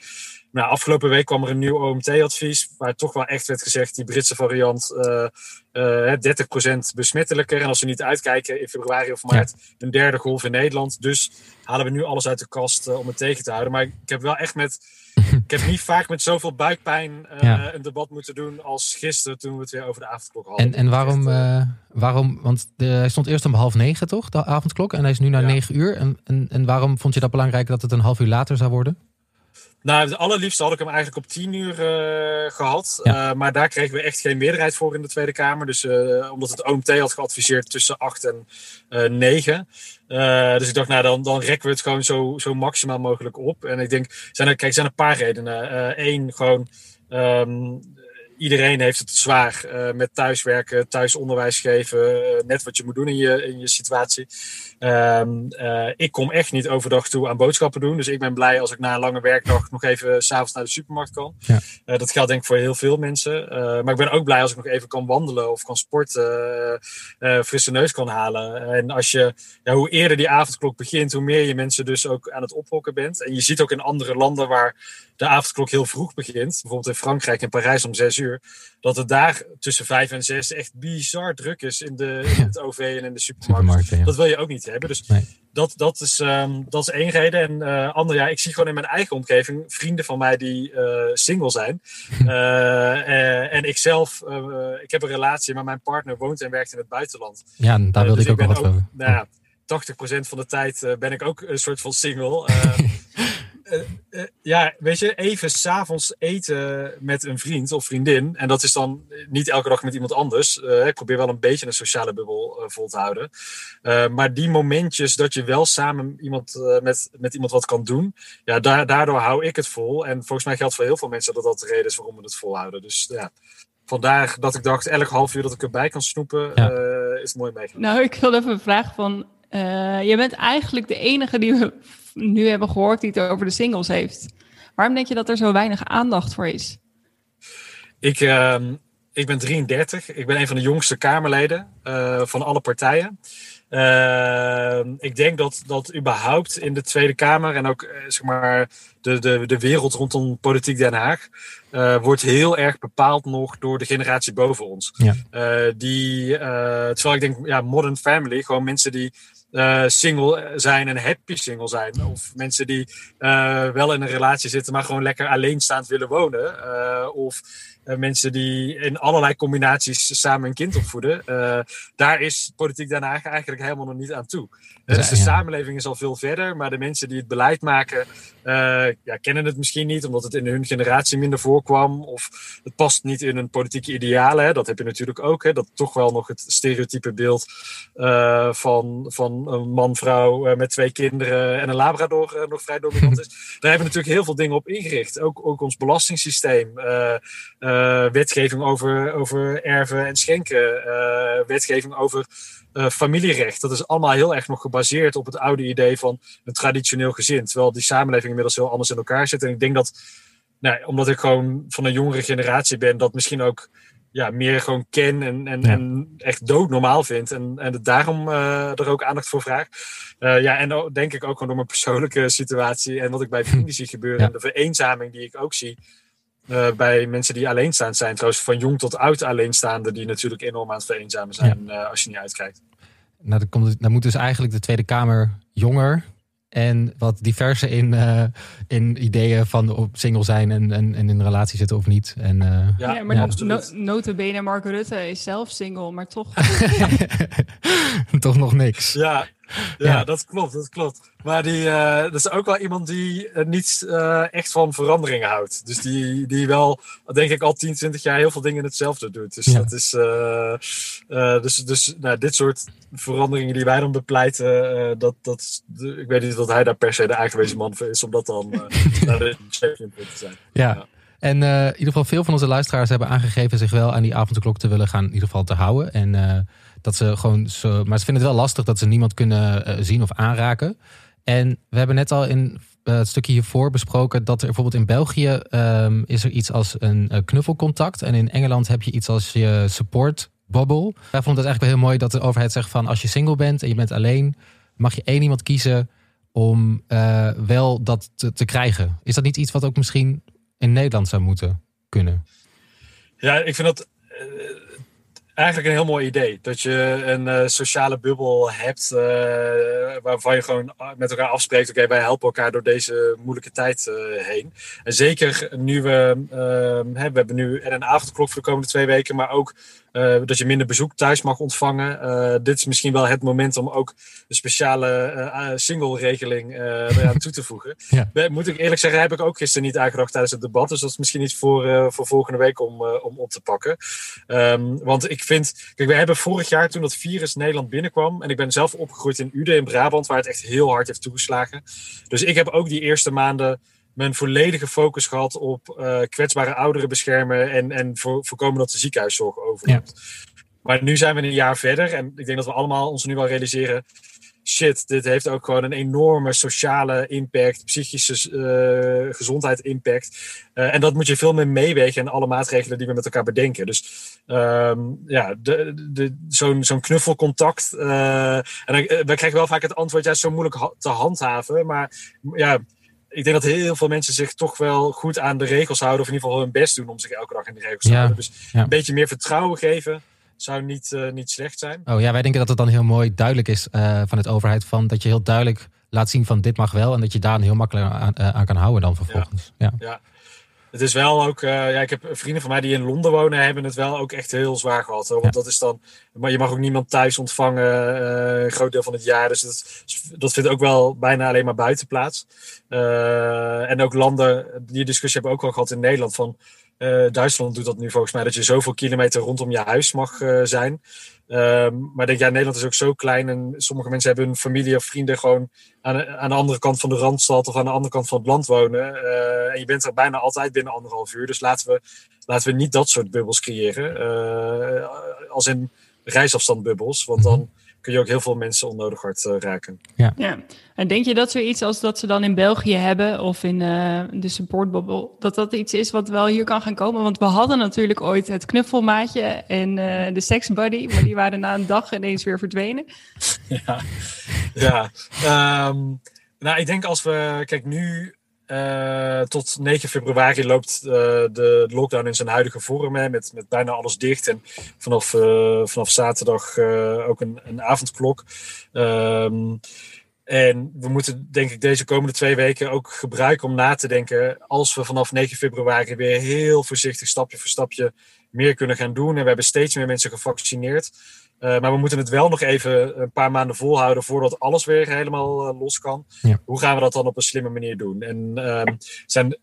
Nou, afgelopen week kwam er een nieuw OMT-advies, waar toch wel echt werd gezegd, die Britse variant uh, uh, 30% besmettelijker. En als we niet uitkijken in februari of maart, een derde golf in Nederland. Dus halen we nu alles uit de kast uh, om het tegen te houden. Maar ik heb wel echt met, ik heb niet vaak met zoveel buikpijn ja. een debat moeten doen als gisteren toen we het weer over de avondklok hadden. En, en waarom, echt, waarom, want de, hij stond eerst om half negen toch, de avondklok, en hij is nu naar ja. negen uur. En, en, en waarom vond je dat belangrijk dat het een half uur later zou worden? Nou, het allerliefste had ik hem eigenlijk op 10 uur uh, gehad. Ja. Uh, maar daar kregen we echt geen meerderheid voor in de Tweede Kamer. Dus uh, omdat het OMT had geadviseerd tussen 8 en 9. dus ik dacht, nou dan, dan rekken we het gewoon zo, zo maximaal mogelijk op. En ik denk, zijn er, kijk, zijn een paar redenen. Eén, gewoon. Um, iedereen heeft het zwaar uh, met thuiswerken, thuisonderwijs geven, uh, net wat je moet doen in je, in je situatie. Um, uh, ik kom echt niet overdag toe aan boodschappen doen. Dus ik ben blij als ik na een lange werkdag nog even s'avonds naar de supermarkt kan. Ja. dat geldt denk ik voor heel veel mensen. maar ik ben ook blij als ik nog even kan wandelen of kan sporten, frisse neus kan halen. En als je, ja, hoe eerder die avondklok begint, hoe meer je mensen dus ook aan het ophokken bent. En je ziet ook in andere landen waar de avondklok heel vroeg begint, bijvoorbeeld in Frankrijk en Parijs om zes uur, dat het daar tussen vijf en zes echt bizar druk is in, de, in het OV en in de supermarkt. ja. Dat wil je ook niet hebben. Dus nee. dat, dat, is, um, dat is één reden. En uh, andere, ja, ik zie gewoon in mijn eigen omgeving vrienden van mij die uh, single zijn. uh, en ik zelf, ik heb een relatie, maar mijn partner woont en werkt in het buitenland. Ja, daar wilde dus ik ook wat over. Nou ja, 80% van de tijd ben ik ook een soort van single. Uh, uh, ja, weet je, even s'avonds eten met een vriend of vriendin. En dat is dan niet elke dag met iemand anders. Uh, ik probeer wel een beetje een sociale bubbel vol te houden. maar die momentjes dat je wel samen iemand, met, met iemand wat kan doen. Ja, da daardoor hou ik het vol. En volgens mij geldt voor heel veel mensen dat dat de reden is waarom we het volhouden. Dus ja, vandaar dat ik dacht, elk half uur dat ik erbij kan snoepen, ja. is mooi meegenomen. Nou, ik wil even een vraag van... je bent eigenlijk de enige die we nu hebben gehoord die het over de singles heeft. Waarom denk je dat er zo weinig aandacht voor is? Ik, uh, ik ben 33. Ik ben een van de jongste Kamerleden uh, van alle partijen. Uh, ehm, ik denk dat, dat überhaupt in de Tweede Kamer en ook zeg maar de, de, de wereld rondom politiek Den Haag wordt heel erg bepaald nog door de generatie boven ons. Ja. die, terwijl ik denk, ja, modern family, gewoon mensen die uh, single zijn en happy single zijn. Of mensen die uh, wel in een relatie zitten, maar gewoon lekker alleenstaand willen wonen. Uh, of mensen die in allerlei combinaties samen een kind opvoeden. daar is politiek Den Haag eigenlijk helemaal nog niet aan toe. dus de samenleving is al veel verder, maar de mensen die het beleid maken, ja, kennen het misschien niet, omdat het in hun generatie minder voorkwam. Of het past niet in een politieke idealen. Hè. Dat heb je natuurlijk ook. Hè. Dat toch wel nog het stereotype beeld van, van een man, vrouw eh, met twee kinderen en een labrador eh, nog vrij dominant is. Daar hebben we natuurlijk heel veel dingen op ingericht. Ook, ook ons belastingssysteem, eh, wetgeving over, over erven en schenken, wetgeving over familierecht. Dat is allemaal heel erg nog gebaseerd op het oude idee van een traditioneel gezin. Terwijl die samenleving inmiddels heel anders in elkaar zit. En ik denk dat, nou, omdat ik gewoon van een jongere generatie ben, dat misschien ook ja, meer gewoon ken en, en, en echt doodnormaal vind. En, en het daarom uh, er ook aandacht voor vraag. Uh, ja, en denk ik ook gewoon door mijn persoonlijke situatie en wat ik bij vrienden zie gebeuren. En de vereenzaming die ik ook zie uh, bij mensen die alleenstaand zijn. Trouwens, van jong tot oud alleenstaande, die natuurlijk enorm aan het vereenzamen zijn als je niet uitkijkt. Nou, dan, komt, dan moet dus eigenlijk de Tweede Kamer jonger en wat diverser in, uh, in ideeën van op single zijn en, en, en in een relatie zitten of niet. En, uh, ja, ja, maar ja. No, notabene Mark Rutte is zelf single, maar toch... toch nog niks. Ja, ja, dat klopt, dat klopt. Maar die, uh, dat is ook wel iemand die uh, niet uh, echt van veranderingen houdt. Dus die, die wel, denk ik, al 10, 20 jaar heel veel dingen hetzelfde doet. Dus ja. dat is, dus, dus nou, dit soort veranderingen die wij dan bepleiten, dat, dat, ik weet niet dat hij daar per se de aangewezen man voor is om dat dan naar de champion te zijn. ja. ja. En uh, in ieder geval veel van onze luisteraars hebben aangegeven zich wel aan die avondklok te willen gaan, in ieder geval te houden. En uh, dat ze gewoon zo, maar ze vinden het wel lastig dat ze niemand kunnen uh, zien of aanraken. En we hebben net al in het stukje hiervoor besproken dat er bijvoorbeeld in België um, is er iets als een knuffelcontact. En in Engeland heb je iets als je support bubble. Wij vonden het eigenlijk wel heel mooi dat de overheid zegt van als je single bent en je bent alleen, mag je één iemand kiezen om wel dat te, krijgen. Is dat niet iets wat ook misschien in Nederland zou moeten kunnen. Ja, ik vind dat eigenlijk een heel mooi idee. Dat je een uh, sociale bubbel hebt uh, waarvan je gewoon met elkaar afspreekt. Oké, wij helpen elkaar door deze moeilijke tijd heen. En zeker nu we, hè, we hebben nu en een avondklok voor de komende twee weken, maar ook uh, dat je minder bezoek thuis mag ontvangen. Uh, dit is misschien wel het moment om ook een speciale uh, single-regeling eraan toe te voegen. Ja. Moet ik eerlijk zeggen, heb ik ook gisteren niet aangedacht tijdens het debat. Dus dat is misschien iets voor, voor volgende week om, om op te pakken. Um, want ik vind, kijk, we hebben vorig jaar toen dat virus Nederland binnenkwam. En ik ben zelf opgegroeid in Uden in Brabant, waar het echt heel hard heeft toegeslagen. Dus ik heb ook die eerste maanden mijn volledige focus gehad op uh, kwetsbare ouderen beschermen en, en voor, voorkomen dat de ziekenhuiszorg overloopt. Ja. Maar nu zijn we een jaar verder en ik denk dat we allemaal ons nu wel realiseren. Shit, dit heeft ook gewoon een enorme sociale impact, psychische uh, gezondheid impact. Uh, en dat moet je veel meer meewegen in alle maatregelen die we met elkaar bedenken. Dus um, ja, de, de, zo'n zo'n knuffelcontact. en we krijgen wel vaak het antwoord, ja, zo moeilijk te handhaven. Maar ja, ik denk dat heel veel mensen zich toch wel goed aan de regels houden. Of in ieder geval hun best doen om zich elke dag in de regels te houden. Dus een beetje meer vertrouwen geven zou niet, uh, niet slecht zijn. Oh ja, wij denken dat het dan heel mooi duidelijk is uh, van het overheid. Van dat je heel duidelijk laat zien van dit mag wel. En dat je daar heel makkelijk aan, uh, aan kan houden dan vervolgens. ja. ja. Het is wel ook, uh, ja, ik heb vrienden van mij die in Londen wonen, hebben het wel ook echt heel zwaar gehad. Hoor. Want dat is dan, maar je mag ook niemand thuis ontvangen, uh, een groot deel van het jaar. Dus dat, dat vindt ook wel bijna alleen maar buiten plaats. Uh, en ook landen, die discussie hebben we ook wel gehad in Nederland. Van Duitsland doet dat nu volgens mij, dat je zoveel kilometer rondom je huis mag zijn. Um, maar denk, ja, Nederland is ook zo klein en sommige mensen hebben hun familie of vrienden gewoon aan, de andere kant van de randstad of aan de andere kant van het land wonen. Uh, en je bent er bijna altijd binnen anderhalf uur. Dus laten we, laten we niet dat soort bubbels creëren. Uh, als in reisafstandbubbels, want dan kun je ook heel veel mensen onnodig hard uh, raken. Ja. ja. En denk je dat zoiets als dat ze dan in België hebben of in uh, de supportbubbel, dat dat iets is wat wel hier kan gaan komen? Want we hadden natuurlijk ooit het knuffelmaatje en uh, de sexbuddy, maar die waren na een dag ineens weer verdwenen. Ja, ja, ehm, nou, ik denk als we, kijk, nu uh, tot 9 februari loopt uh, de lockdown in zijn huidige vorm, met, met bijna alles dicht. En vanaf, uh, vanaf zaterdag ook een, een avondklok. Um, en we moeten, denk ik, deze komende twee weken ook gebruiken om na te denken. Als we vanaf 9 februari weer heel voorzichtig, stapje voor stapje, meer kunnen gaan doen. En we hebben steeds meer mensen gevaccineerd. Uh, maar we moeten het wel nog even een paar maanden volhouden voordat alles weer helemaal uh, los kan. Ja. Hoe gaan we dat dan op een slimme manier doen? En uh, zijn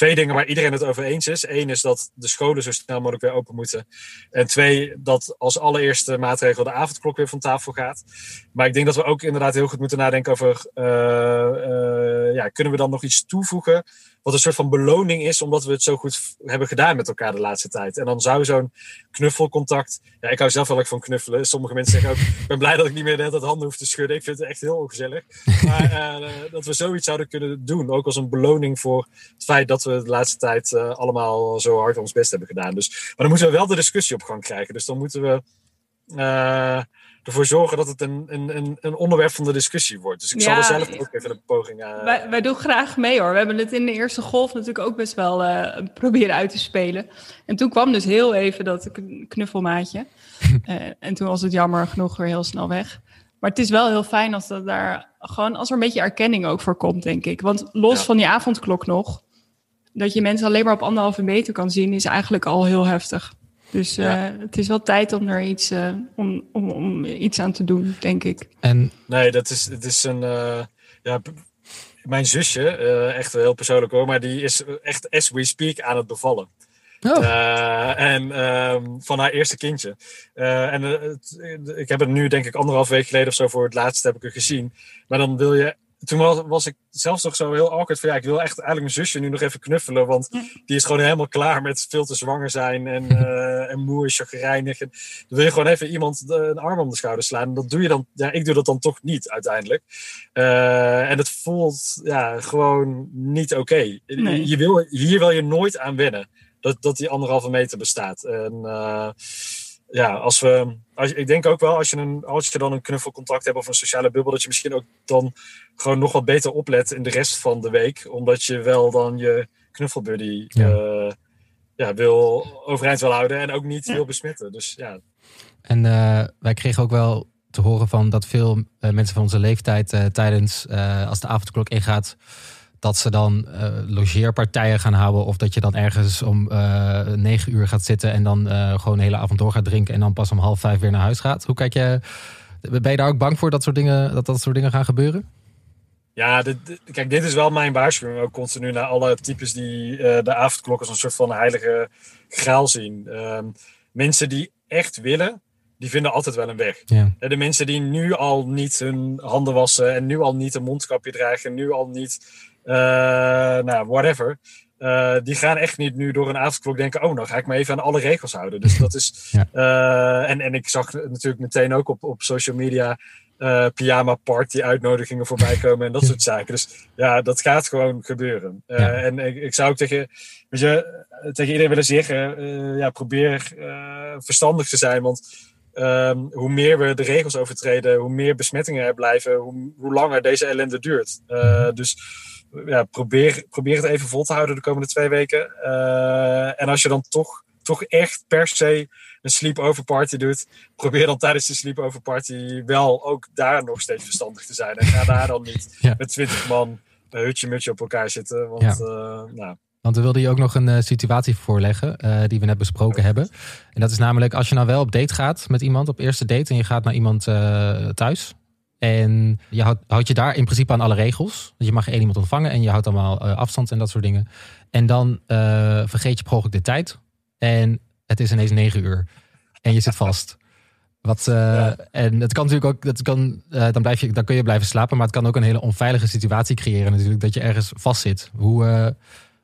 twee dingen waar iedereen het over eens is. Eén is dat de scholen zo snel mogelijk weer open moeten. En twee, dat als allereerste maatregel de avondklok weer van tafel gaat. Maar ik denk dat we ook inderdaad heel goed moeten nadenken over... Uh, ja, kunnen we dan nog iets toevoegen wat een soort van beloning is, omdat we het zo goed hebben gedaan met elkaar de laatste tijd. En dan zou zo'n knuffelcontact. Ja, ik hou zelf wel van knuffelen. Sommige mensen zeggen ook: ik ben blij dat ik niet meer net het handen hoef te schudden. Ik vind het echt heel ongezellig. Maar uh, dat we zoiets zouden kunnen doen. Ook als een beloning voor het feit dat we de laatste tijd uh, allemaal zo hard ons best hebben gedaan. Dus, maar dan moeten we wel de discussie op gang krijgen. Dus dan moeten we. Uh, ervoor zorgen dat het een, een, een onderwerp van de discussie wordt. Dus ik zal er zelf ook even een poging aan. Uh... Wij, wij, doen graag mee hoor. We hebben het in de eerste golf natuurlijk ook best wel uh, proberen uit te spelen. En toen kwam dus heel even dat knuffelmaatje. uh, en toen was het jammer genoeg weer heel snel weg. Maar het is wel heel fijn als dat daar gewoon als er een beetje erkenning ook voor komt, denk ik. Want los ja. van die avondklok nog, dat je mensen alleen maar op anderhalve meter kan zien, is eigenlijk al heel heftig. Dus uh, ja. het is wel tijd om er iets, uh, om, om, om iets aan te doen, denk ik. En... Nee, dat is, het is een. Uh, ja, mijn zusje, echt heel persoonlijk hoor, maar die is echt as we speak aan het bevallen. Oh. en um, van haar eerste kindje. en het, ik heb het nu denk ik anderhalf week geleden of zo voor het laatst heb ik er gezien. Maar dan wil je toen was, was, ik zelfs nog zo heel awkward van ja, ik wil echt eigenlijk mijn zusje nu nog even knuffelen, want die is gewoon helemaal klaar met veel te zwanger zijn en, uh, en moe en chagrijnig. En dan wil je gewoon even iemand een arm om de schouder slaan. En dat doe je dan, ja, ik doe dat dan toch niet uiteindelijk. Uh, en het voelt ja, gewoon niet oké. Okay. Nee. Je wil, hier wil je nooit aan wennen, dat, dat die anderhalve meter bestaat. En uh, ja, als we, als, ik denk ook wel als je, een, als je dan een knuffelcontact hebt of een sociale bubbel, dat je misschien ook dan gewoon nog wat beter oplet in de rest van de week. Omdat je wel dan je knuffelbuddy ja. Uh, ja, wil overeind wil houden en ook niet ja. wil besmetten. Dus ja. En uh, wij kregen ook wel te horen van dat veel uh, mensen van onze leeftijd tijdens, als de avondklok ingaat, dat ze dan uh, logeerpartijen gaan houden. Of dat je dan ergens om uh, negen uur gaat zitten en dan uh, gewoon de hele avond door gaat drinken. En dan pas om half vijf weer naar huis gaat. Hoe kijk je? Ben je daar ook bang voor dat soort dingen, dat dat soort dingen gaan gebeuren? Ja, dit, dit, kijk, dit is wel mijn waarschuwing ook continu naar alle types die de avondklok als een soort van heilige graal zien. Um, mensen die echt willen, die vinden altijd wel een weg. Ja. De mensen die nu al niet hun handen wassen en nu al niet een mondkapje dragen, nu al niet nou, whatever. Uh, die gaan echt niet nu door een avondklok denken: oh, nou ga ik me even aan alle regels houden. Dus dat is. ja. uh, en, en ik zag natuurlijk meteen ook op, op social media uh, pyjama party uitnodigingen voorbij komen en dat soort zaken. Dus ja, dat gaat gewoon gebeuren. Ja. En ik, ik, zou ook tegen, weet je, tegen iedereen willen zeggen: ja, probeer verstandig te zijn. Want Um, hoe meer we de regels overtreden, hoe meer besmettingen er blijven, hoe, hoe langer deze ellende duurt. Uh, dus ja, probeer, probeer het even vol te houden de komende twee weken. Uh, en als je dan toch, toch echt per se een sleepover party doet, probeer dan tijdens de sleepover party wel ook daar nog steeds verstandig te zijn. En ga daar dan niet ja. met twintig man een hutje mutje op elkaar zitten. Want ja. uh, nou, want we wilden je ook nog een uh, situatie voorleggen die we net besproken hebben. En dat is namelijk als je nou wel op date gaat met iemand, op eerste date, en je gaat naar iemand thuis. En je houdt, houdt, je daar in principe aan alle regels. Je mag één iemand ontvangen en je houdt allemaal afstand en dat soort dingen. En dan vergeet je per ongeluk de tijd. En het is ineens negen uur. En je zit vast. Wat, ja. En het kan natuurlijk ook, dat kan, dan, blijf je, dan kun je blijven slapen. Maar het kan ook een hele onveilige situatie creëren natuurlijk. Dat je ergens vast zit. Hoe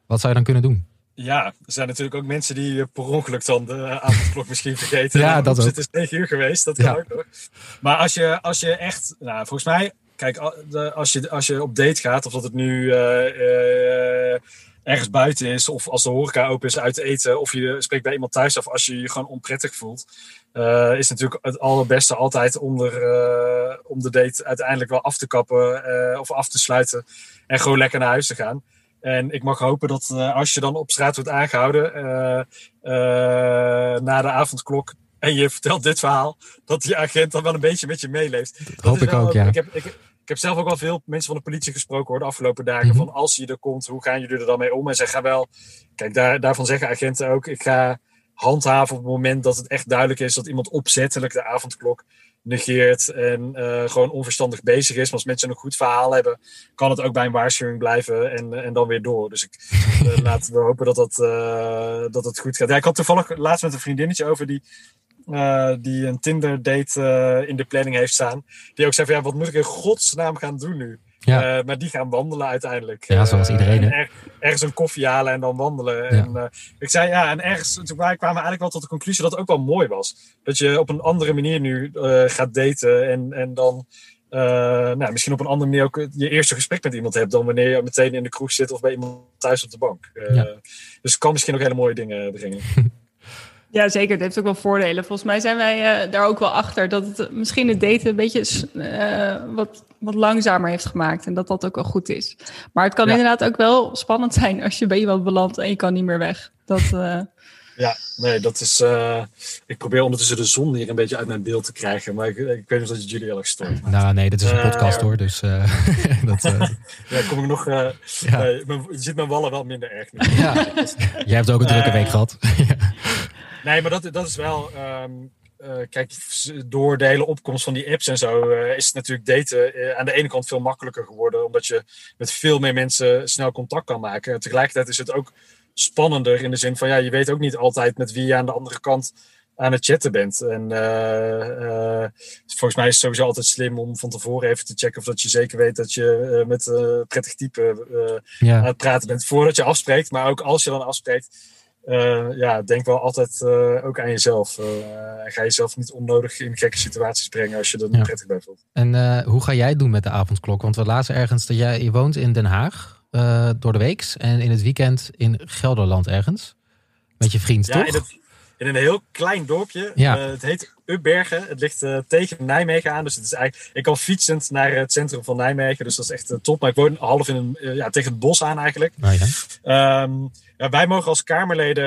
wat zou je dan kunnen doen? Ja, er zijn natuurlijk ook mensen die per ongeluk dan de avondklok misschien vergeten. Ja, dat ook. Het is negen uur geweest, dat kan ja. ook. Maar als je, als je echt, nou, volgens mij, kijk, als je, als je op date gaat, of dat het nu uh, uh, ergens buiten is, of als de horeca open is, uit eten, of je spreekt bij iemand thuis af als je je gewoon onprettig voelt, uh, is natuurlijk het allerbeste altijd om, er, om de date uiteindelijk wel af te kappen of af te sluiten en gewoon lekker naar huis te gaan. En ik mag hopen dat als je dan op straat wordt aangehouden na de avondklok en je vertelt dit verhaal, dat die agent dan wel een beetje met je meeleeft. Dat, hoop ik ook, ja. Ik heb, ik, ik heb zelf ook wel veel mensen van de politie gesproken hoor, de afgelopen dagen. Mhm. Van als je er komt, hoe gaan jullie er dan mee om? En zij gaan wel, kijk, daar, daarvan zeggen agenten ook, ik ga handhaven op het moment dat het echt duidelijk is dat iemand opzettelijk de avondklok negeert en uh, gewoon onverstandig bezig is. Maar als mensen een goed verhaal hebben, kan het ook bij een waarschuwing blijven en, en dan weer door. Dus ik, uh, laten we hopen dat dat, uh, dat het goed gaat. Ja, ik had toevallig laatst met een vriendinnetje over die die een Tinder date in de planning heeft staan. Die ook zei van ja, wat moet ik in godsnaam gaan doen nu? Ja. Uh, maar die gaan wandelen uiteindelijk. Ja, zoals iedereen. Er, ergens een koffie halen en dan wandelen. Ja. En, ik zei ja, en ergens, toen wij kwamen eigenlijk wel tot de conclusie dat het ook wel mooi was. Dat je op een andere manier nu gaat daten en, en dan nou, misschien op een andere manier ook je eerste gesprek met iemand hebt dan wanneer je meteen in de kroeg zit of bij iemand thuis op de bank. Ja. Dus het kan misschien ook hele mooie dingen brengen. Ja, zeker. Het heeft ook wel voordelen. Volgens mij zijn wij uh, daar ook wel achter dat het misschien het daten een beetje uh, wat, wat langzamer heeft gemaakt. En dat dat ook wel goed is. Maar het kan ja. inderdaad ook wel spannend zijn als je bij iemand belandt en je kan niet meer weg. Dat, uh... Ja, nee, dat is. ik probeer ondertussen de zon hier een beetje uit mijn beeld te krijgen. Maar ik, ik weet niet of dat jullie heel erg stoort. Nou, nee, dit is een podcast hoor. Dus. dat, ja, kom ik nog. ja. je ziet mijn wallen wel minder erg nu. Ja. Jij hebt ook een drukke week gehad. Nee, maar dat, dat is wel. Um, uh, kijk, door de hele opkomst van die apps en zo uh, is het natuurlijk daten uh, aan de ene kant veel makkelijker geworden. Omdat je met veel meer mensen snel contact kan maken. En tegelijkertijd is het ook spannender in de zin van ja, je weet ook niet altijd met wie je aan de andere kant aan het chatten bent. En volgens mij is het sowieso altijd slim om van tevoren even te checken of dat je zeker weet dat je met een prettig type ja. aan het praten bent voordat je afspreekt. Maar ook als je dan afspreekt uh, ja, denk wel altijd uh, ook aan jezelf. Uh, ga jezelf niet onnodig in gekke situaties brengen als je er niet ja. prettig bij voelt. En hoe ga jij doen met de avondklok? Want we lazen ergens dat jij je woont in Den Haag door de week en in het weekend in Gelderland ergens. Met je vriend, ja, toch? In, een heel klein dorpje. Ja. het heet Ubbergen. Het ligt tegen Nijmegen aan. Dus het is eigenlijk, ik kan fietsend naar het centrum van Nijmegen. Dus dat is echt top. Maar ik woon half in een, ja, tegen het bos aan eigenlijk. Oh, ja. Um, ja, wij mogen als Kamerleden,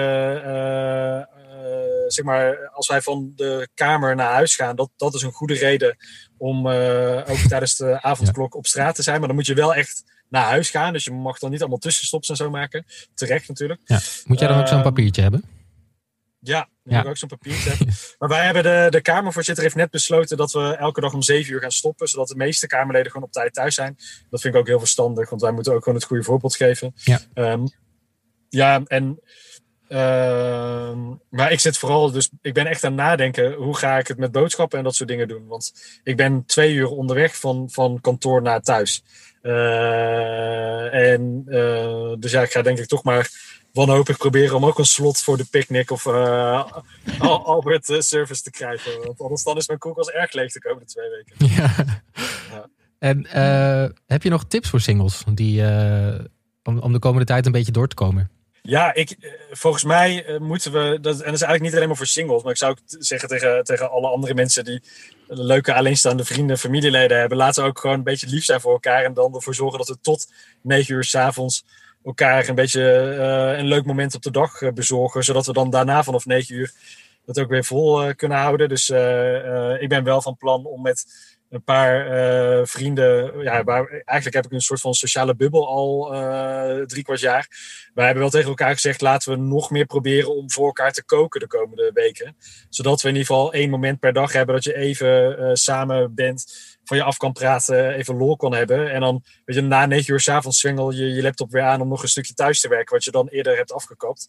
zeg maar, als wij van de Kamer naar huis gaan, dat, dat is een goede reden om ook tijdens de avondklok op straat te zijn. Maar dan moet je wel echt naar huis gaan. Dus je mag dan niet allemaal tussenstops en zo maken. Terecht natuurlijk. Ja. Moet jij dan ook zo'n papiertje hebben? Ja, ja. ik ook zo'n papiertje hebben. Maar wij hebben de, de Kamervoorzitter heeft net besloten dat we elke dag om zeven uur gaan stoppen. Zodat de meeste Kamerleden gewoon op tijd thuis zijn. Dat vind ik ook heel verstandig, want wij moeten ook gewoon het goede voorbeeld geven. Ja. Um, ja, en. Uh, maar ik zit vooral, dus ik ben echt aan het nadenken. Hoe ga ik het met boodschappen en dat soort dingen doen? Want ik ben twee uur onderweg van, van kantoor naar thuis. Uh, en uh, dus ja, ik ga denk ik toch maar wanhopig proberen om ook een slot voor de picknick of uh, Albert service te krijgen. Want anders dan is mijn koelkast erg leeg de komende twee weken. Ja. ja. En heb je nog tips voor singles die, om, om de komende tijd een beetje door te komen? Ja, ik, eh, volgens mij eh, moeten we. Dat, en dat is eigenlijk niet alleen maar voor singles. Maar ik zou ook zeggen tegen, tegen alle andere mensen die leuke alleenstaande vrienden, familieleden hebben. Laten we ook gewoon een beetje lief zijn voor elkaar. En dan ervoor zorgen dat we tot negen uur s'avonds elkaar een beetje uh, een leuk moment op de dag uh, bezorgen. Zodat we dan daarna vanaf negen uur het ook weer vol uh, kunnen houden. Dus ik ben wel van plan om met een paar uh, vrienden. Ja, waar, eigenlijk heb ik een soort van sociale bubbel al uh, drie kwart jaar. Wij hebben wel tegen elkaar gezegd: laten we nog meer proberen om voor elkaar te koken de komende weken. Zodat we in ieder geval één moment per dag hebben dat je even uh, samen bent. Van je af kan praten, even lol kan hebben. En dan, weet je, na negen uur s'avonds zwengel je je laptop weer aan om nog een stukje thuis te werken, wat je dan eerder hebt afgekapt.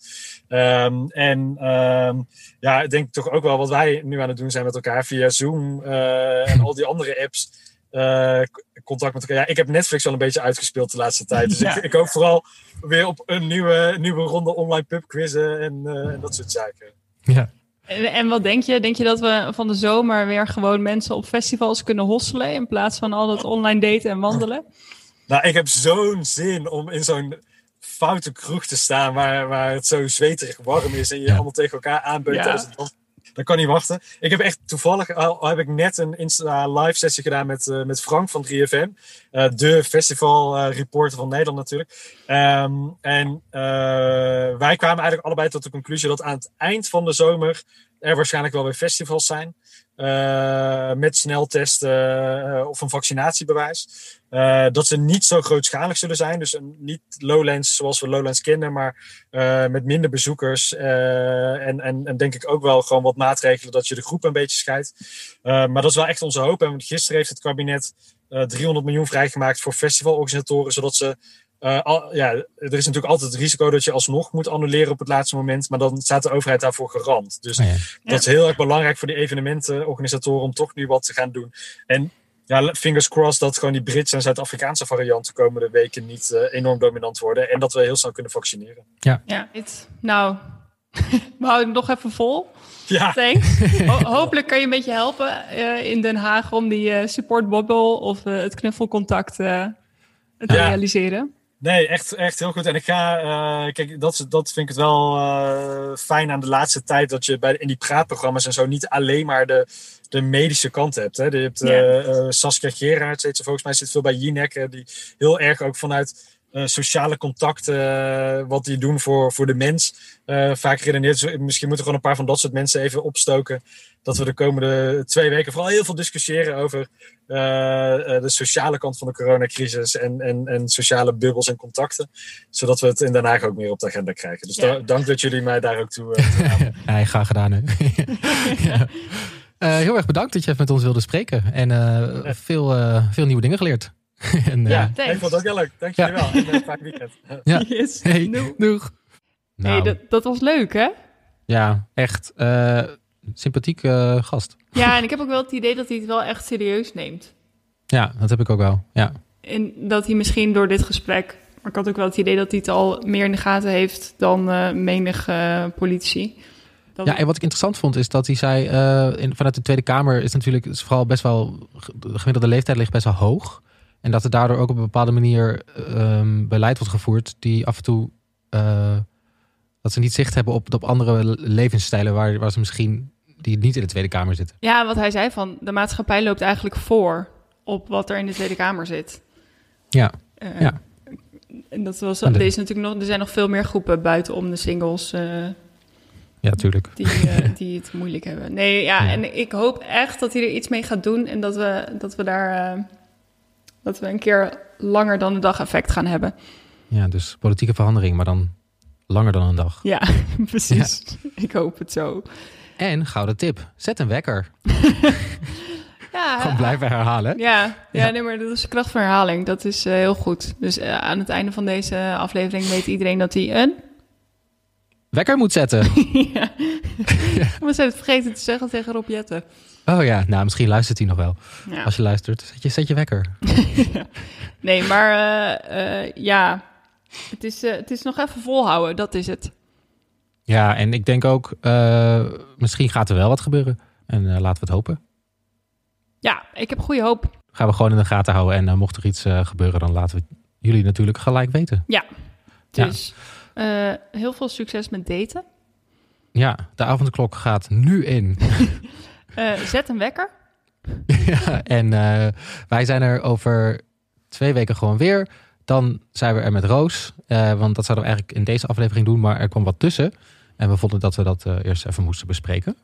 Um, en um, ja, ik denk toch ook wel wat wij nu aan het doen zijn met elkaar via Zoom en al die andere apps. Uh, contact met elkaar. Ja, ik heb Netflix al een beetje uitgespeeld de laatste tijd. Dus ja. ik, ik, hoop vooral weer op een nieuwe, nieuwe ronde online pubquizzen en, uh, en dat soort zaken. Ja. En, en, wat denk je? Denk je dat we van de zomer weer gewoon mensen op festivals kunnen hosselen in plaats van al dat online daten en wandelen? Nou, ik heb zo'n zin om in zo'n foute kroeg te staan waar, waar het zo zweterig warm is en je Ja. allemaal tegen elkaar aanbeukt Ja. tijdens het dansen. Dat kan niet wachten. Ik heb echt toevallig al, al heb ik net een Insta live sessie gedaan met, eh, met Frank van 3FM. eh, de festival eh, reporter van Nederland natuurlijk. Ehm, en eh, wij kwamen eigenlijk allebei tot de conclusie dat aan het eind van de zomer er waarschijnlijk wel weer festivals zijn. Eh, met sneltesten eh, of een vaccinatiebewijs. Eh, dat ze niet zo grootschalig zullen zijn. Dus een, niet Lowlands zoals we Lowlands kennen, maar met minder bezoekers. en, en, en denk ik ook wel gewoon wat maatregelen dat je de groep een beetje scheidt. Maar dat is wel echt onze hoop. En gisteren heeft het kabinet eh 300 miljoen vrijgemaakt voor festivalorganisatoren, zodat ze. Eh, al, ja, er is natuurlijk altijd het risico dat je alsnog moet annuleren op het laatste moment, maar dan staat de overheid daarvoor garant. Dus Oh ja. dat is heel erg belangrijk voor die evenementenorganisatoren om toch nu wat te gaan doen. En ja, fingers crossed dat gewoon die Britse en Zuid-Afrikaanse varianten de komende weken niet eh, enorm dominant worden. En dat we heel snel kunnen vaccineren. Ja, het, nou, we houden het nog even vol. Ja, Thanks. Ho- hopelijk kan je een beetje helpen eh, in Den Haag om die eh support bubble of het knuffelcontact eh, te Ja. realiseren. Nee, echt, echt heel goed. En ik ga, eh, kijk, dat, dat vind ik het wel eh, fijn aan de laatste tijd, dat je bij, in die praatprogramma's en zo niet alleen maar de, de medische kant hebt. Hè. Je hebt eh, Saskia ze volgens mij, zit veel bij Jinek, die heel erg ook vanuit eh, sociale contacten, eh, wat die doen voor, voor de mens, eh, vaak redeneert. Misschien moeten we gewoon een paar van dat soort mensen even opstoken. Dat we de komende twee weken vooral heel veel discussiëren over de sociale kant van de coronacrisis en, en, en sociale bubbels en contacten. Zodat we het in Den Haag ook meer op de agenda krijgen. Dus Ja. da- dank dat jullie mij daar ook toe, toe aanmoedigen. Ja, graag gedaan. Hè? ja. Heel erg bedankt dat je even met ons wilde spreken. En veel, veel nieuwe dingen geleerd. en, eh, Ja, thanks. ik vond het ook heel leuk. Dank jullie wel. En een fijn weekend. ja. Yes. Hey, Doei. doeg. Nou, Nee, dat, dat was leuk, hè? Ja, echt eh sympathiek eh, gast. Ja, en ik heb ook wel het idee dat hij het wel echt serieus neemt. Ja, dat heb ik ook wel. Ja, En dat hij misschien door dit gesprek... Maar ik had ook wel het idee dat hij het al meer in de gaten heeft dan eh menig eh. Dat- ja en wat ik interessant vond is dat hij zei... eh, in, vanuit de Tweede Kamer is natuurlijk is vooral best wel... De gemiddelde leeftijd ligt best wel hoog. En dat er daardoor ook op een bepaalde manier ehm, beleid wordt gevoerd... die af en toe... eh, dat ze niet zicht hebben op, op andere le- levensstijlen... Waar, waar ze misschien die niet in de Tweede Kamer zitten. Ja, wat hij zei van de maatschappij loopt eigenlijk voor op wat er in de Tweede Kamer zit. Ja, Eh, Ja. En dat was, er, is natuurlijk nog, er zijn nog veel meer groepen buitenom de singles eh, ja, tuurlijk. die, die het moeilijk hebben. Nee, ja, Ja. en ik hoop echt dat hij er iets mee gaat doen en dat we, dat we daar dat we een keer langer dan de dag effect gaan hebben. Ja, dus politieke verandering, maar dan langer dan een dag. Ja, precies. Ik hoop het zo. En gouden tip, zet een wekker. Ja, Gewoon blijven herhalen. Ja, ja, Ja. nee, maar dat is de kracht van herhaling. Dat is eh, heel goed. Dus eh, aan het einde van deze aflevering weet iedereen dat hij een... Wekker moet zetten. ja. We zijn het vergeten te zeggen tegen Rob Jetten. Oh ja, nou misschien luistert hij nog wel. Ja. Als je luistert, zet je, zet je wekker. Nee, maar eh, eh, ja, het is, eh, het is nog even volhouden. Dat is het. Ja, en ik denk ook, misschien gaat er wel wat gebeuren. En laten we het hopen. Ja, ik heb goede hoop. Gaan we gewoon in de gaten houden. En mocht er iets gebeuren, dan laten we jullie natuurlijk gelijk weten. Ja. Dus heel veel succes met daten. Ja, de avondklok gaat nu in. Eh, zet een wekker. ja, en eh, wij zijn er over twee weken gewoon weer. Dan zijn we er met Roos. eh, want dat zouden we eigenlijk in deze aflevering doen. Maar er kwam wat tussen. En we vonden dat we dat eerst even moesten bespreken.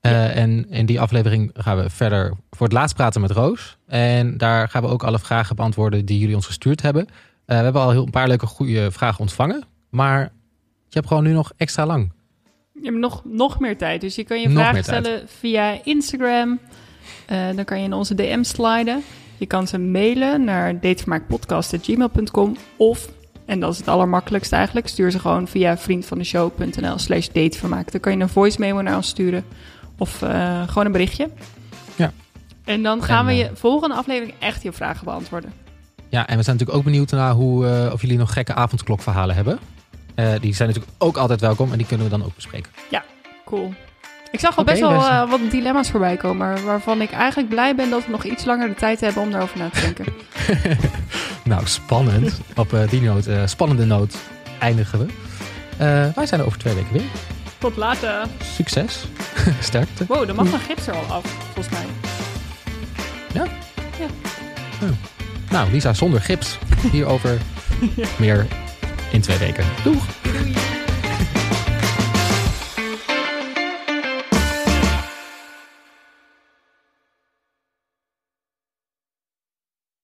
En in die aflevering gaan we verder voor het laatst praten met Roos. En daar gaan we ook alle vragen beantwoorden die jullie ons gestuurd hebben. We hebben al heel een paar leuke goede vragen ontvangen. Maar je hebt gewoon nu nog extra lang. Je hebt nog, nog meer tijd. Dus je kan je Nog vragen stellen via Instagram. Eh, dan kan je in onze DM sliden. Je kan ze mailen naar datevermaakpodcast.gmail.com of, en dat is het allermakkelijkst eigenlijk, stuur ze gewoon via vriendvandeshow.nl slash datevermaak. Dan kan je een voice memo naar ons sturen of eh, gewoon een berichtje. Ja. En dan gaan En, we eh, je volgende aflevering echt je vragen beantwoorden. Ja, en we zijn natuurlijk ook benieuwd naar hoe, eh, of jullie nog gekke avondklokverhalen hebben. Eh, die zijn natuurlijk ook altijd welkom en die kunnen we dan ook bespreken. Cool. Ik zag al best wel we zijn- eh, wat dilemma's voorbij komen, waarvan ik eigenlijk blij ben dat we nog iets langer de tijd hebben om daarover na te denken. Nou, spannend. Op uh, die noot, uh, spannende noot eindigen we. Uh, wij zijn er over twee weken weer. Tot later. Succes. Sterkte. Wow, dan mag mijn gips er al af, volgens mij. Ja? Ja. Oh. Nou, Lisa zonder gips. Hierover ja. meer in twee weken. Doeg!